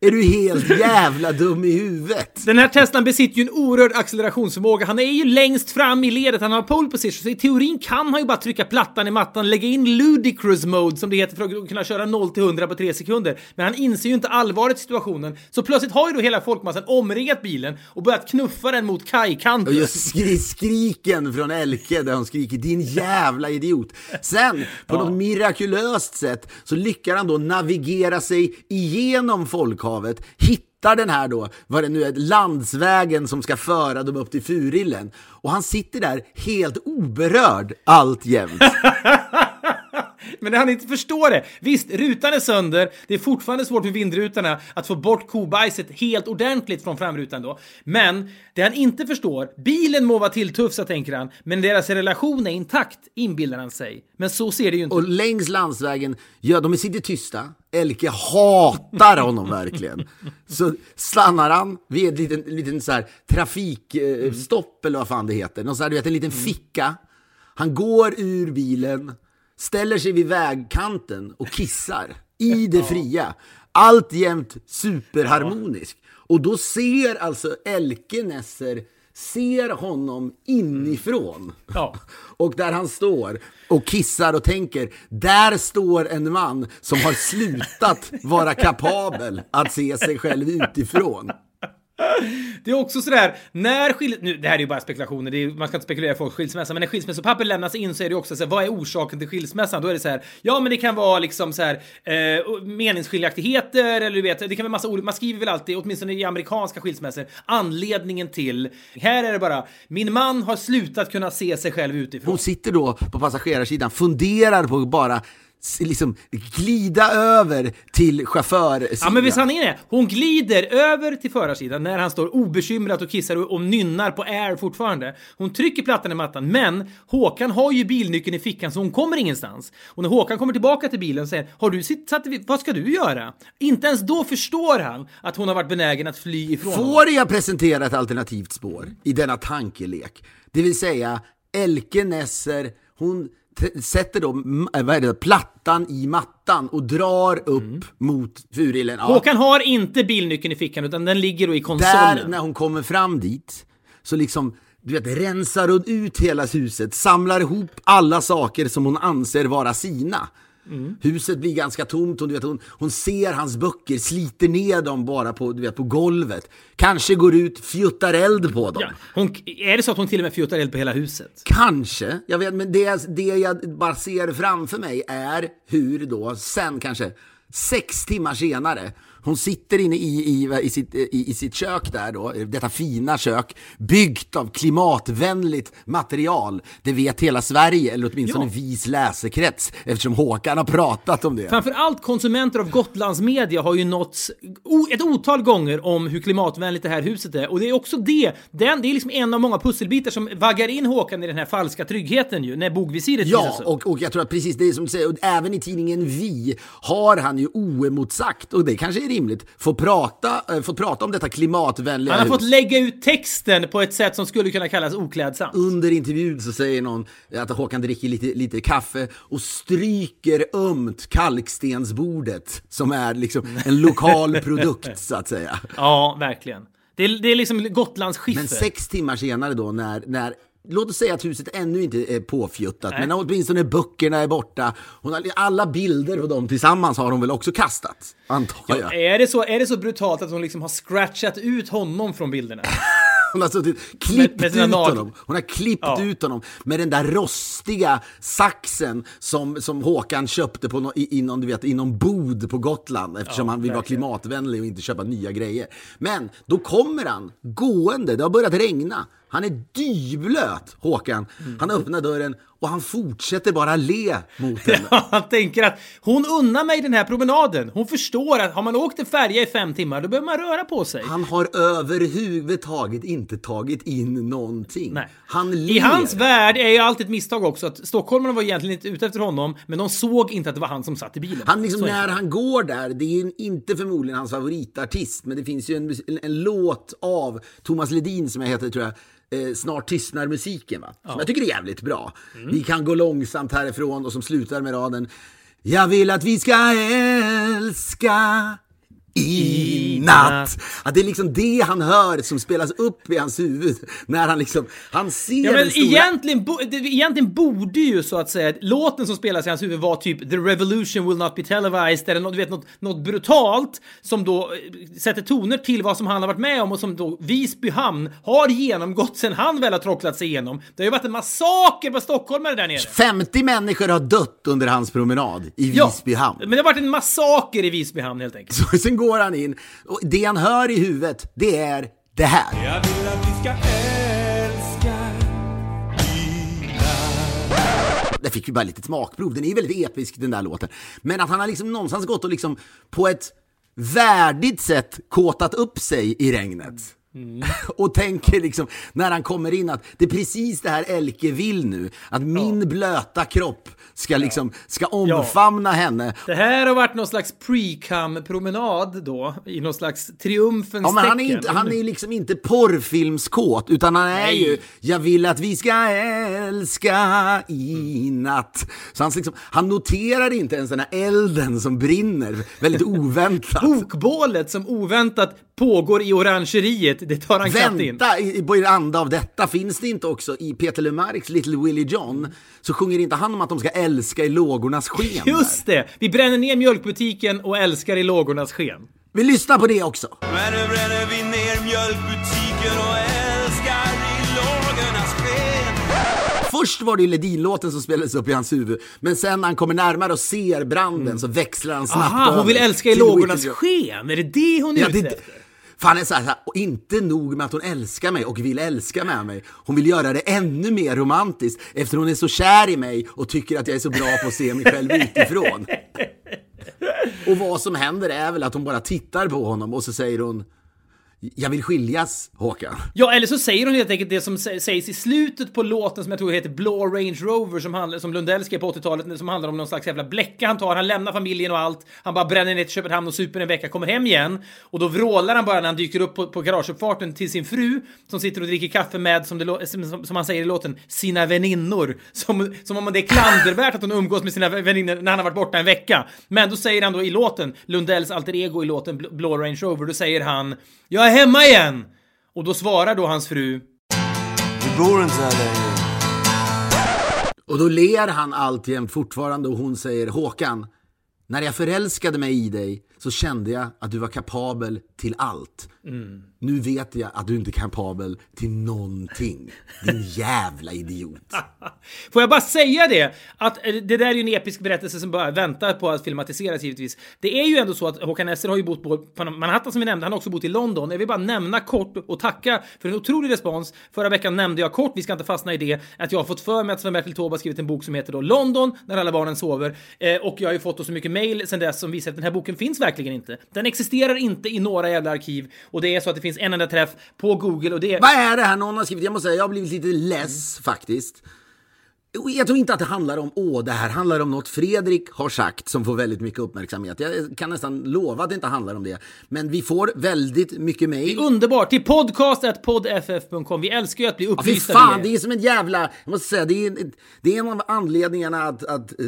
Är du helt jävla dum i huvudet? Den här Teslan besitter ju en oerhörd accelerationsförmåga. Han är ju längst fram i ledet, han har pole position, så i teorin kan han ju bara trycka plattan i mattan, lägga in ludicrous mode som det heter för att kunna köra 0 till 100 på 3 sekunder. Men han inser ju inte allvaret i situationen, så plötsligt har ju då hela folkmassan omringat bilen och börjat knuffa den mot Och kajkanten. just skri skriken från Elke där hon skriker din jävla idiot. Sen, på något mirakulöst sätt, så lyckas han då navigera sig igenom folkhavet, hittar den här då, vad det nu är, landsvägen som ska föra dem upp till Furillen. Och han sitter där helt oberörd alltjämt. Men han inte förstår det. Visst, rutan är sönder. Det är fortfarande svårt för vindrutorna att få bort kobajset helt ordentligt från framrutan då. Men det han inte förstår, bilen må vara tilltufsad tänker han, men deras relation är intakt inbillar han sig. Men så ser det ju inte Och längs landsvägen, ja de sitter tysta. Elke hatar honom verkligen. Så stannar han vid en liten, liten så här trafikstopp eller vad fan det heter. Någon så här, du vet, en liten ficka. Han går ur bilen, ställer sig vid vägkanten och kissar i det fria. Alltjämt superharmonisk. Och då ser alltså Elke Nesser ser honom inifrån. Ja. Och där han står och kissar och tänker, där står en man som har slutat vara kapabel att se sig själv utifrån. Det är också sådär, när skil... nu, Det här är ju bara spekulationer, det är, man ska inte spekulera i folks skilsmässa, men när skilsmässopapper lämnas in så är det också såhär, vad är orsaken till skilsmässan? Då är det så här, ja men det kan vara liksom så här eh, meningsskiljaktigheter eller du vet, det kan vara massa olika, man skriver väl alltid, åtminstone i amerikanska skilsmässor, anledningen till. Här är det bara, min man har slutat kunna se sig själv utifrån. Hon sitter då på passagerarsidan, funderar på bara liksom glida över till chaufförsidan. Ja, men visst sanningen är, hon glider över till förarsidan när han står obekymrat och kissar och, och nynnar på air fortfarande. Hon trycker plattan i mattan, men Håkan har ju bilnyckeln i fickan så hon kommer ingenstans. Och när Håkan kommer tillbaka till bilen och säger “Har du sitt, satt, vad ska du göra?” Inte ens då förstår han att hon har varit benägen att fly ifrån honom. Får jag presentera ett alternativt spår i denna tankelek? Det vill säga, Elke Nesser, hon sätter då äh, vad är det, plattan i mattan och drar upp mot Furillen. Ja, Håkan har inte bilnyckeln i fickan utan den ligger då i konsolen. där, när hon kommer fram dit, så liksom du vet, rensar hon ut hela huset, samlar ihop alla saker som hon anser vara sina. Huset blir ganska tomt och du vet, hon, hon ser hans böcker, sliter ner dem bara på, du vet, på golvet. Kanske går ut, fjuttar eld på dem. Ja, hon, är det så att hon till och med fjuttar eld på hela huset? Kanske, jag vet, men det, det jag bara ser framför mig är hur då sen kanske sex timmar senare hon sitter inne i, i, i, sitt, i, i sitt kök där då, detta fina kök, byggt av klimatvänligt material. Det vet hela Sverige, eller åtminstone Ja. vis läsekrets, eftersom Håkan har pratat om det. Framförallt konsumenter av Gotlands media har ju nåtts ett otal gånger om hur klimatvänligt det här huset är. Och det är också det, den, det är liksom en av många pusselbitar som vaggar in Håkan i den här falska tryggheten ju, när bogvisiret Ja, och, och jag tror att precis det som du säger, även i tidningen Vi har han ju oemotsagt, och det kanske är rimligt, få prata, äh, få prata om detta klimatvänliga Han har hus. fått lägga ut texten på ett sätt som skulle kunna kallas oklädsamt. Under intervjun så säger någon att Håkan dricker lite, lite kaffe och stryker ömt kalkstensbordet som är liksom en lokal produkt så att säga. Ja, verkligen. Det är, det är liksom Gotlands skiffer. Men sex timmar senare då när, när Låt oss säga att huset ännu inte är påfjuttat, men åtminstone böckerna är borta. Hon alla bilder på dem tillsammans har hon väl också kastat, antar jag. Är det, så, är det så brutalt att hon liksom har scratchat ut honom från bilderna? Hon har suttit, klippt med sina ut honom. Hon har klippt Ja. ut honom med den där rostiga saxen som, som Håkan köpte på no, i, någon, du vet, i någon bod på Gotland eftersom Ja, han vill vara klimatvänlig och inte köpa nya grejer. Men då kommer han gående, det har börjat regna. Han är dyblöt, Håkan. Han öppnar dörren och han fortsätter bara le mot henne. Han tänker att hon unnar mig den här promenaden. Hon förstår att har man åkt en färja i fem timmar, då behöver man röra på sig. Han har överhuvudtaget inte tagit in någonting. Nej. Han ler. I hans värld är ju alltid ett misstag också att stockholmarna var egentligen inte ute efter honom, men de såg inte att det var han som satt i bilen. Han liksom, Så när han går där, det är ju inte förmodligen hans favoritartist, men det finns ju en, en, en låt av Thomas Ledin som jag heter, tror jag, eh, Snart tystnar musiken, va? Som jag tycker är jävligt bra. Mm. Vi kan gå långsamt härifrån och som slutar med raden Jag vill att vi ska älska i natt. Ja, det är liksom det han hör som spelas upp i hans huvud när han liksom, han ser Ja, men den stora... egentligen, bo, det, egentligen borde ju så att säga låten som spelas i hans huvud vara typ “The revolution will not be televised” eller något, du vet, något, något brutalt som då eh, sätter toner till vad som han har varit med om och som då Visby hamn har genomgått sen han väl har tråcklat sig igenom. Det har ju varit en massaker på stockholmare där nere. 50 människor har dött under hans promenad i Ja, Visby hamn. Men det har varit en massaker i Visby hamn helt enkelt. Så sen går han in och det han hör i huvudet, det är det här. Jag vill att vi ska älska natt det fick vi bara lite smakprov. Den är ju väldigt episk den där låten. Men att han har liksom någonstans gått och liksom på ett värdigt sätt kåtat upp sig i regnet. och tänker liksom, när han kommer in att det är precis det här Elke vill nu. Att min blöta kropp ska liksom, ska omfamna henne. Det här har varit någon slags pre-cum-promenad då, i någon slags triumfens Ja, men han är, inte, han är liksom inte porrfilmskåt, utan han är Nej. ju Jag vill att vi ska älska i natt. Så han, liksom, han noterar inte ens den här elden som brinner, väldigt oväntat. Bokbålet som oväntat pågår i orangeriet, det tar han knappt in. Vänta, i, i anda av detta, finns det inte också i Peter LeMarcs Little Willie John, så sjunger inte han om att de ska älska i lågornas sken? Just det! Vi bränner ner mjölkbutiken och älskar i lågornas sken. Vi lyssnar på det också. Men nu bränner vi ner mjölkbutiken och älskar i lågornas sken Först var det ju Ledin-låten som spelades upp i hans huvud, men sen när han kommer närmare och ser branden så växlar han snabbt Aha, hon vill älska i lågornas sken! Är det det hon är Ja, ute det, fan är så här, så här, inte nog med att hon älskar mig och vill älska med mig. Hon vill göra det ännu mer romantiskt eftersom hon är så kär i mig och tycker att jag är så bra på att se mig själv utifrån. Och vad som händer är väl att hon bara tittar på honom och så säger hon jag vill skiljas, Håkan. Ja, eller så säger hon helt enkelt det som sägs i slutet på låten som jag tror heter Blå Range Rover som, handl- som Lundell skrev på 80-talet som handlar om någon slags jävla bläcka han tar. Han lämnar familjen och allt. Han bara bränner ner till Köpenhamn och super en vecka, kommer hem igen och då vrålar han bara när han dyker upp på, på garageuppfarten till sin fru som sitter och dricker kaffe med, som, det, som, som han säger i låten, sina väninnor. Som, som om det är klandervärt att hon umgås med sina väninnor när han har varit borta en vecka. Men då säger han då i låten, Lundells alter ego i låten Blå Range Rover, då säger han “Jag är hemma igen!” Och då svarar då hans fru Vi bor inte här längre Och då ler han alltjämt fortfarande och hon säger Håkan, när jag förälskade mig i dig så kände jag att du var kapabel till allt. Nu vet jag att du inte är kapabel till någonting. Din jävla idiot. Får jag bara säga det? Att eh, det där är ju en episk berättelse som bara väntar på att filmatiseras givetvis. Det är ju ändå så att Håkan Nesser har ju bott på Manhattan som vi nämnde, han har också bott i London. Jag vill bara nämna kort och tacka för en otrolig respons. Förra veckan nämnde jag kort, vi ska inte fastna i det, att jag har fått för mig att Sven-Bertil Taube har skrivit en bok som heter då London, när alla barnen sover. Eh, och jag har ju fått så mycket mail sen dess som visar att den här boken finns verkligen inte. Den existerar inte i några jävla arkiv och det är så att det finns en enda träff på Google och det är... Vad är det här någon har skrivit? Jag måste säga, jag har blivit lite less faktiskt. Jag tror inte att det handlar om, åh, det här handlar om något Fredrik har sagt som får väldigt mycket uppmärksamhet. Jag kan nästan lova att det inte handlar om det. Men vi får väldigt mycket mejl. Underbart! Till podcast.podff.com. Vi älskar ju att bli Ja, fy upplysta. fan, det är som en jävla... Jag måste säga, det är, en- det är en av anledningarna att, att eh,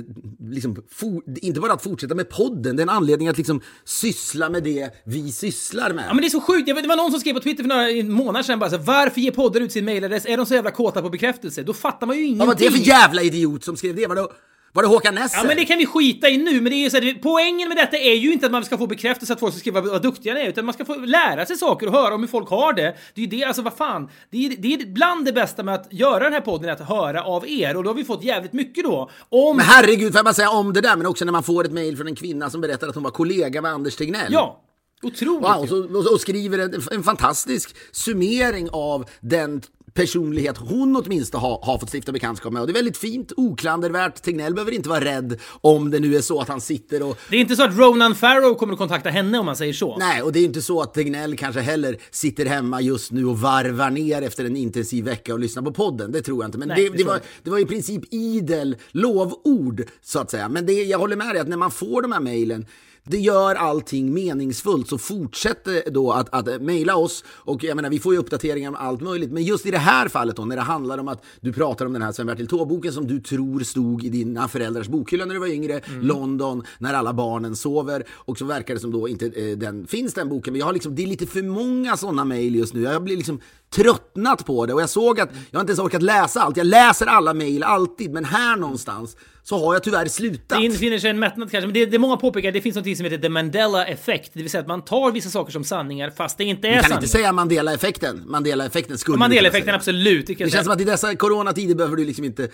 liksom, for, inte bara att fortsätta med podden, det är en anledning att liksom syssla med det vi sysslar med. Ja men det är så sjukt, Jag vet, det var någon som skrev på Twitter för några månader sedan bara så här, varför ger poddar ut sin mailadress? Är de så jävla kåta på bekräftelse? Då fattar man ju Ja, ingenting. är det för jävla idiot som skrev det? Var det, var det Håkan Nesser? Ja men det kan vi skita i nu, men det är så här, poängen med detta är ju inte att man ska få bekräftelse att folk ska skriva vad duktiga ni är, utan man ska få lära sig saker och höra om hur folk har det. Det är ju det, alltså vad fan. Det är, det är bland det bästa med att göra den här podden, att höra av er. Och då har vi fått jävligt mycket då. Om... Men herregud, får jag bara säga om det där, men också när man får ett mejl från en kvinna som berättar att hon var kollega med Anders Tegnell. Ja, otroligt. Wow, och, så, och skriver en, en fantastisk summering av den personlighet hon åtminstone har, har fått stifta bekantskap med. Och det är väldigt fint, oklandervärt. Tegnell behöver inte vara rädd om det nu är så att han sitter och... Det är inte så att Ronan Farrow kommer att kontakta henne om man säger så. Nej, och det är inte så att Tegnell kanske heller sitter hemma just nu och varvar ner efter en intensiv vecka och lyssnar på podden. Det tror jag inte. Men Nej, det, det var, det var i princip idel lovord, så att säga. Men det, jag håller med dig att när man får de här mejlen det gör allting meningsfullt, så fortsätt eh, då att, att mejla oss. Och jag menar, vi får ju uppdateringar om allt möjligt. Men just i det här fallet då, när det handlar om att du pratar om den här Sven-Bertil Taube-boken som du tror stod i dina föräldrars bokhylla när du var yngre, London, när alla barnen sover. Och så verkar det som då inte eh, den, finns den boken. Men jag har liksom, det är lite för många sådana mejl just nu. Jag blir liksom tröttnat på det och jag såg att jag har inte ens orkat läsa allt. Jag läser alla mejl alltid, men här någonstans så har jag tyvärr slutat. Det infinner sig en mättnad kanske, men det, det många påpekar, det finns något som heter the Mandela-effekt. Det vill säga att man tar vissa saker som sanningar fast det inte är Vi kan sanningar. inte säga Mandela-effekten. Mandela-effekten skulle Mandela-effekten, absolut. Det, Det säga. känns som att i dessa coronatider behöver du liksom inte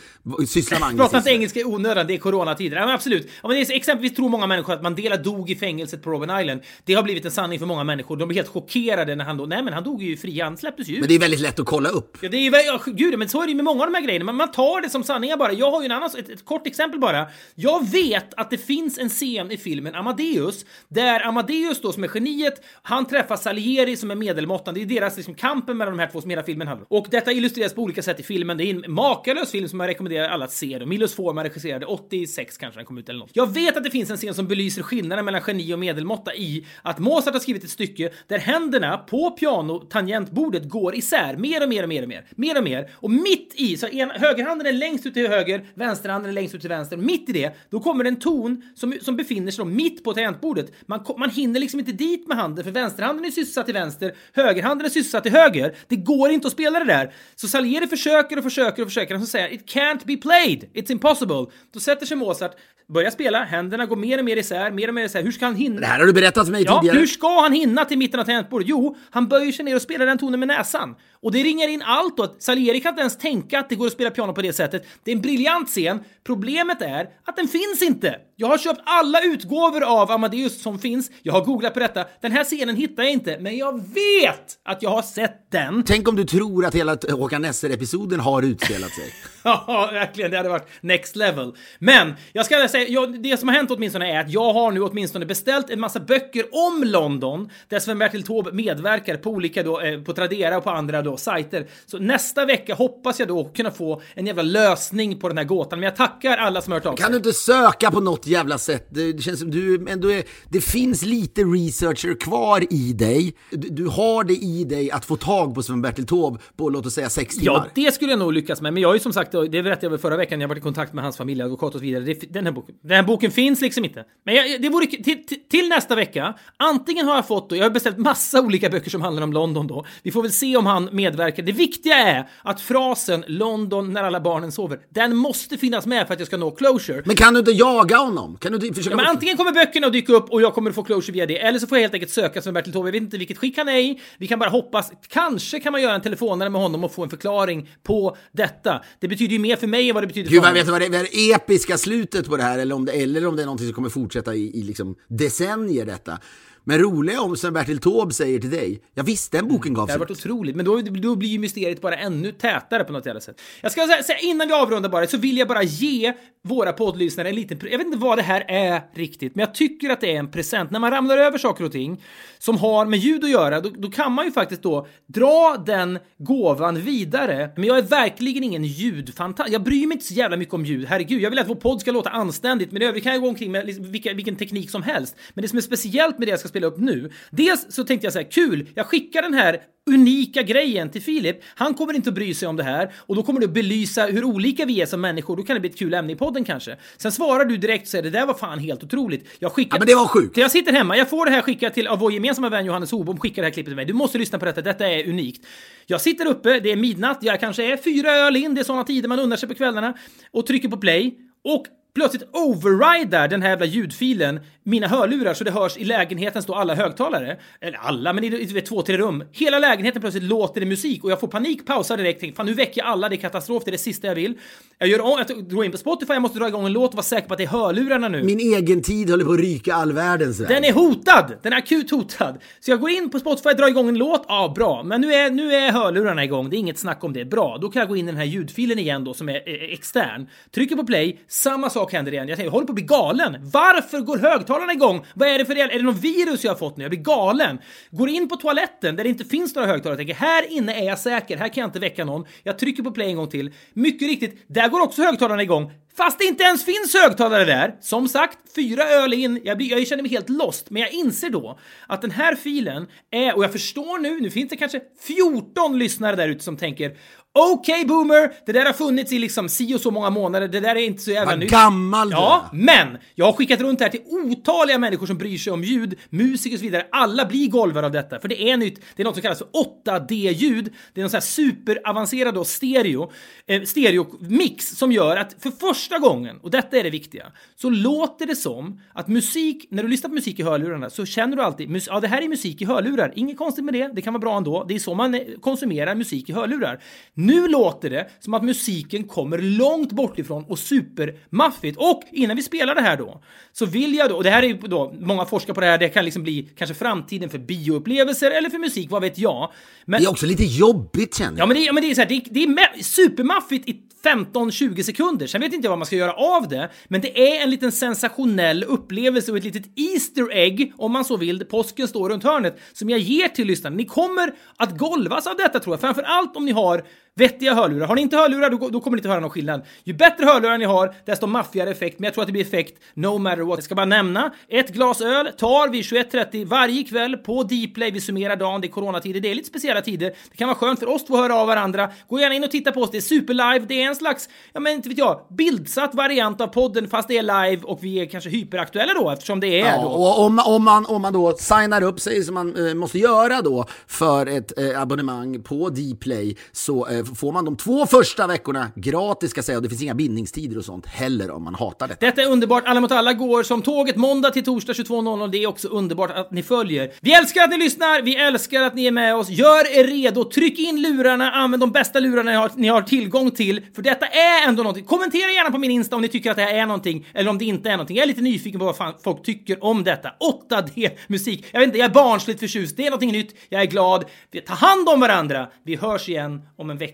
syssla med Prata inte engelska i onödan, det är coronatider. Ja, men absolut. Ja, men det är, exempelvis tror många människor att Mandela dog i fängelset på Robben Island. Det har blivit en sanning för många människor. De blir helt chockerade när han då... Nej, men han dog ju fri, han släpptes ju ut. Men det är väldigt lätt att kolla upp. Ja, det är ju, ja, gud, men så är det ju med många av de här grejerna. Man, man tar det som sanningar bara. Jag har ju en annan, ett, ett kort exempel bara. Jag vet att det finns en scen i filmen Amadeus där Amadeus då som är geniet, han träffar Salieri som är medelmåttan. Det är deras liksom, kampen mellan de här två som hela filmen handlar om. Och detta illustreras på olika sätt i filmen. Det är en makalös film som jag rekommenderar alla att se. Då. Milos Forman regisserade 86 kanske den kom ut eller något. Jag vet att det finns en scen som belyser skillnaden mellan geni och medelmåtta i att Mozart har skrivit ett stycke där händerna på piano tangentbordet går isär mer och mer och mer och mer. Mer och mer. Och mitt i, så en, högerhanden är längst ut till höger, vänsterhanden är längst ut till vänster. Mitt i det, då kommer en ton som, som befinner sig då mitt på tangentbordet. Man, man hinner liksom inte dit med handen för vänsterhanden är sysselsatt till vänster, högerhanden är sysselsatt till höger. Det går inte att spela det där. Så Salieri försöker och försöker och försöker och så säger It can't be played, it's impossible. Då sätter sig Mozart, börjar spela, händerna går mer och mer isär, mer och mer isär. Hur ska han hinna? Det här har du berättat för mig Ja, tidigare. hur ska han hinna till mitten av tangentbordet? Jo, han böjer sig ner och spelar den tonen med näsan. Och det ringar in allt då. Salieri kan inte ens tänka att det går att spela piano på det sättet. Det är en briljant scen. Problemet är att den finns inte. Jag har köpt alla utgåvor av Amadeus som finns. Jag har googlat på detta. Den här scenen hittar jag inte, men jag vet att jag har sett den. Tänk om du tror att hela Håkan Nesser-episoden har utspelat sig. Ja, verkligen. Det hade varit next level. Men jag ska säga, jag, det som har hänt åtminstone är att jag har nu åtminstone beställt en massa böcker om London där Sven-Bertil Taube medverkar på olika då, eh, på Tradera och på andra då sajter. Så nästa vecka hoppas jag då kunna få en jävla lösning på den här gåtan. Men jag tackar alla som har hört av sig. Kan du inte söka på något jävla sätt? Det känns som du ändå är, Det finns lite researcher kvar i dig. Du, du har det i dig att få tag på Sven-Bertil Taube på låt oss säga sex timmar. Ja, det skulle jag nog lyckas med. Men jag har ju som sagt, det berättade jag väl förra veckan, jag varit i kontakt med hans familjeadvokat och så vidare. Det, den, här boken, den här boken finns liksom inte. Men jag, det vore, till, till, till nästa vecka, antingen har jag fått då, jag har beställt massa olika böcker som handlar om London då. Vi får väl se om han medverkar. Det viktiga är att frasen London när alla barnen sover, den måste finnas med för att jag ska nå closure. Men kan du inte jaga honom? Kan du inte försöka... Men antingen kommer böckerna att dyka upp och jag kommer att få closure via det, eller så får jag helt enkelt söka som Bertil Taube. Jag vet inte vilket skick han är i. Vi kan bara hoppas. Kanske kan man göra en telefonare med honom och få en förklaring på detta. Det betyder ju mer för mig än vad det betyder Gud, för honom. vet du vad det är det episka slutet på det här eller om det, eller om det är någonting som kommer fortsätta i, i liksom decennier detta. Men roliga om Sven-Bertil Taube säger till dig, ja visst den boken Det gavs hade ut. varit otroligt, men då, då blir ju mysteriet bara ännu tätare på något jävla sätt. Jag ska säga, innan vi avrundar bara, så vill jag bara ge våra poddlyssnare en liten... Jag vet inte vad det här är riktigt, men jag tycker att det är en present. När man ramlar över saker och ting som har med ljud att göra, då, då kan man ju faktiskt då dra den gåvan vidare. Men jag är verkligen ingen ljudfantast. Jag bryr mig inte så jävla mycket om ljud. Herregud, jag vill att vår podd ska låta anständigt, men i övrigt kan jag gå omkring med liksom vilka, vilken teknik som helst. Men det som är speciellt med det jag ska spela upp nu, dels så tänkte jag så här, kul, jag skickar den här unika grejen till Filip. Han kommer inte att bry sig om det här och då kommer att belysa hur olika vi är som människor. Då kan det bli ett kul ämne i podden kanske. Sen svarar du direkt och säger det där var fan helt otroligt. Jag skickar... Ja, men det var sjukt. Jag sitter hemma, jag får det här skickat till av vår gemensamma vän Johannes Hobom, skickar det här klippet till mig. Du måste lyssna på detta, detta är unikt. Jag sitter uppe, det är midnatt, jag kanske är fyra öl in, det är sådana tider man unnar sig på kvällarna och trycker på play och plötsligt overridar den här jävla ljudfilen mina hörlurar så det hörs i lägenhetens då alla högtalare. Eller alla, men i, i, i två, tre rum. Hela lägenheten plötsligt låter det musik och jag får panik, pausar direkt, tänker fan nu väcker jag alla, det är katastrof, det är det sista jag vill. Jag gör om, jag drar in på Spotify, jag måste dra igång en låt och vara säker på att det är hörlurarna nu. Min egen tid håller på att ryka all världens väg. Den är hotad! Den är akut hotad. Så jag går in på Spotify, drar igång en låt. Ja, bra. Men nu är, nu är hörlurarna igång. Det är inget snack om det. Bra. Då kan jag gå in i den här ljudfilen igen då som är eh, extern. Trycker på play. Samma sak händer igen. Jag tänker, jag håller på att bli galen. Varför går högtalarna igång? Vad är det för del? Är det något virus jag har fått nu? Jag blir galen. Går in på toaletten där det inte finns några högtalare. och tänker, här inne är jag säker. Här kan jag inte väcka någon. Jag trycker på play en gång till. Mycket riktigt, där går också högtalarna igång. Fast det inte ens finns högtalare där. Som sagt, fyra öl in. Jag, blir, jag känner mig helt lost. Men jag inser då att den här filen är, och jag förstår nu, nu finns det kanske 14 lyssnare där ute som tänker Okej boomer, det där har funnits i liksom si och så många månader, det där är inte så jävla nytt. gammal du Ja, men jag har skickat runt det här till otaliga människor som bryr sig om ljud, musiker och så vidare. Alla blir golvare av detta, för det är nytt. Det är något som kallas för 8D-ljud. Det är någon sån här superavancerad då stereo, eh, stereo-mix som gör att för första gången, och detta är det viktiga, så låter det som att musik, när du lyssnar på musik i hörlurarna så känner du alltid, ja det här är musik i hörlurar, inget konstigt med det, det kan vara bra ändå, det är så man eh, konsumerar musik i hörlurar. Nu låter det som att musiken kommer långt bort ifrån och supermaffigt. Och innan vi spelar det här då, så vill jag då, och det här är ju då, många forskar på det här, det kan liksom bli kanske framtiden för bioupplevelser eller för musik, vad vet jag. Men, Det är också lite jobbigt känner Ja jag. men det, ja, men det är så här, det, det är ma- supermaffigt i 15-20 sekunder. Sen vet inte jag vad man ska göra av det, men det är en liten sensationell upplevelse och ett litet Easter egg, om man så vill, påsken står runt hörnet, som jag ger till lyssnarna. Ni kommer att golvas av detta tror jag, framför allt om ni har vettiga hörlurar. Har ni inte hörlurar, då, då kommer ni inte höra någon skillnad. Ju bättre hörlurar ni har, desto maffigare effekt, men jag tror att det blir effekt no matter what. Jag ska bara nämna, ett glas öl tar vi 21.30 varje kväll på Dplay. Vi summerar dagen, det är coronatider, det är lite speciella tider. Det kan vara skönt för oss två att höra av varandra. Gå gärna in och titta på oss, det är superlive, det är en slags, ja men inte vet jag, bildsatt variant av podden fast det är live och vi är kanske hyperaktuella då eftersom det är Ja, då. och om, om, man, om man då signar upp sig som man eh, måste göra då för ett eh, abonnemang på Dplay så eh, Eh, får man de två första veckorna gratis ska jag säga och det finns inga bindningstider och sånt heller om man hatar det. Detta är underbart. Alla mot alla går som tåget måndag till torsdag 22.00. Det är också underbart att ni följer. Vi älskar att ni lyssnar. Vi älskar att ni är med oss. Gör er redo. Tryck in lurarna. Använd de bästa lurarna ni har, ni har tillgång till. För detta är ändå någonting. Kommentera gärna på min Insta om ni tycker att det här är någonting eller om det inte är någonting. Jag är lite nyfiken på vad fan folk tycker om detta. 8D-musik. Jag vet inte, jag är barnsligt förtjust. Det är någonting nytt. Jag är glad. Vi tar hand om varandra. Vi hörs igen om en vecka.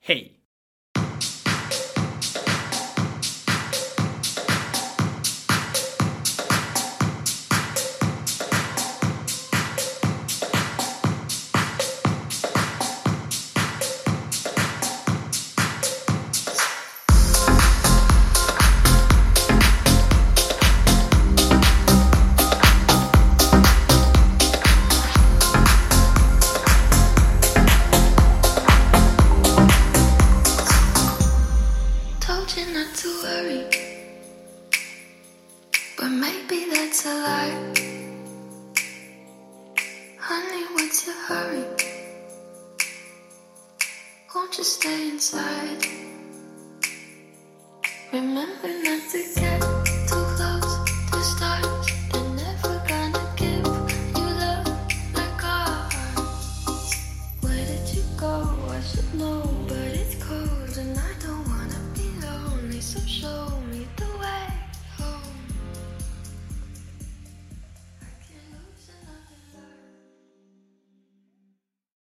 Hej!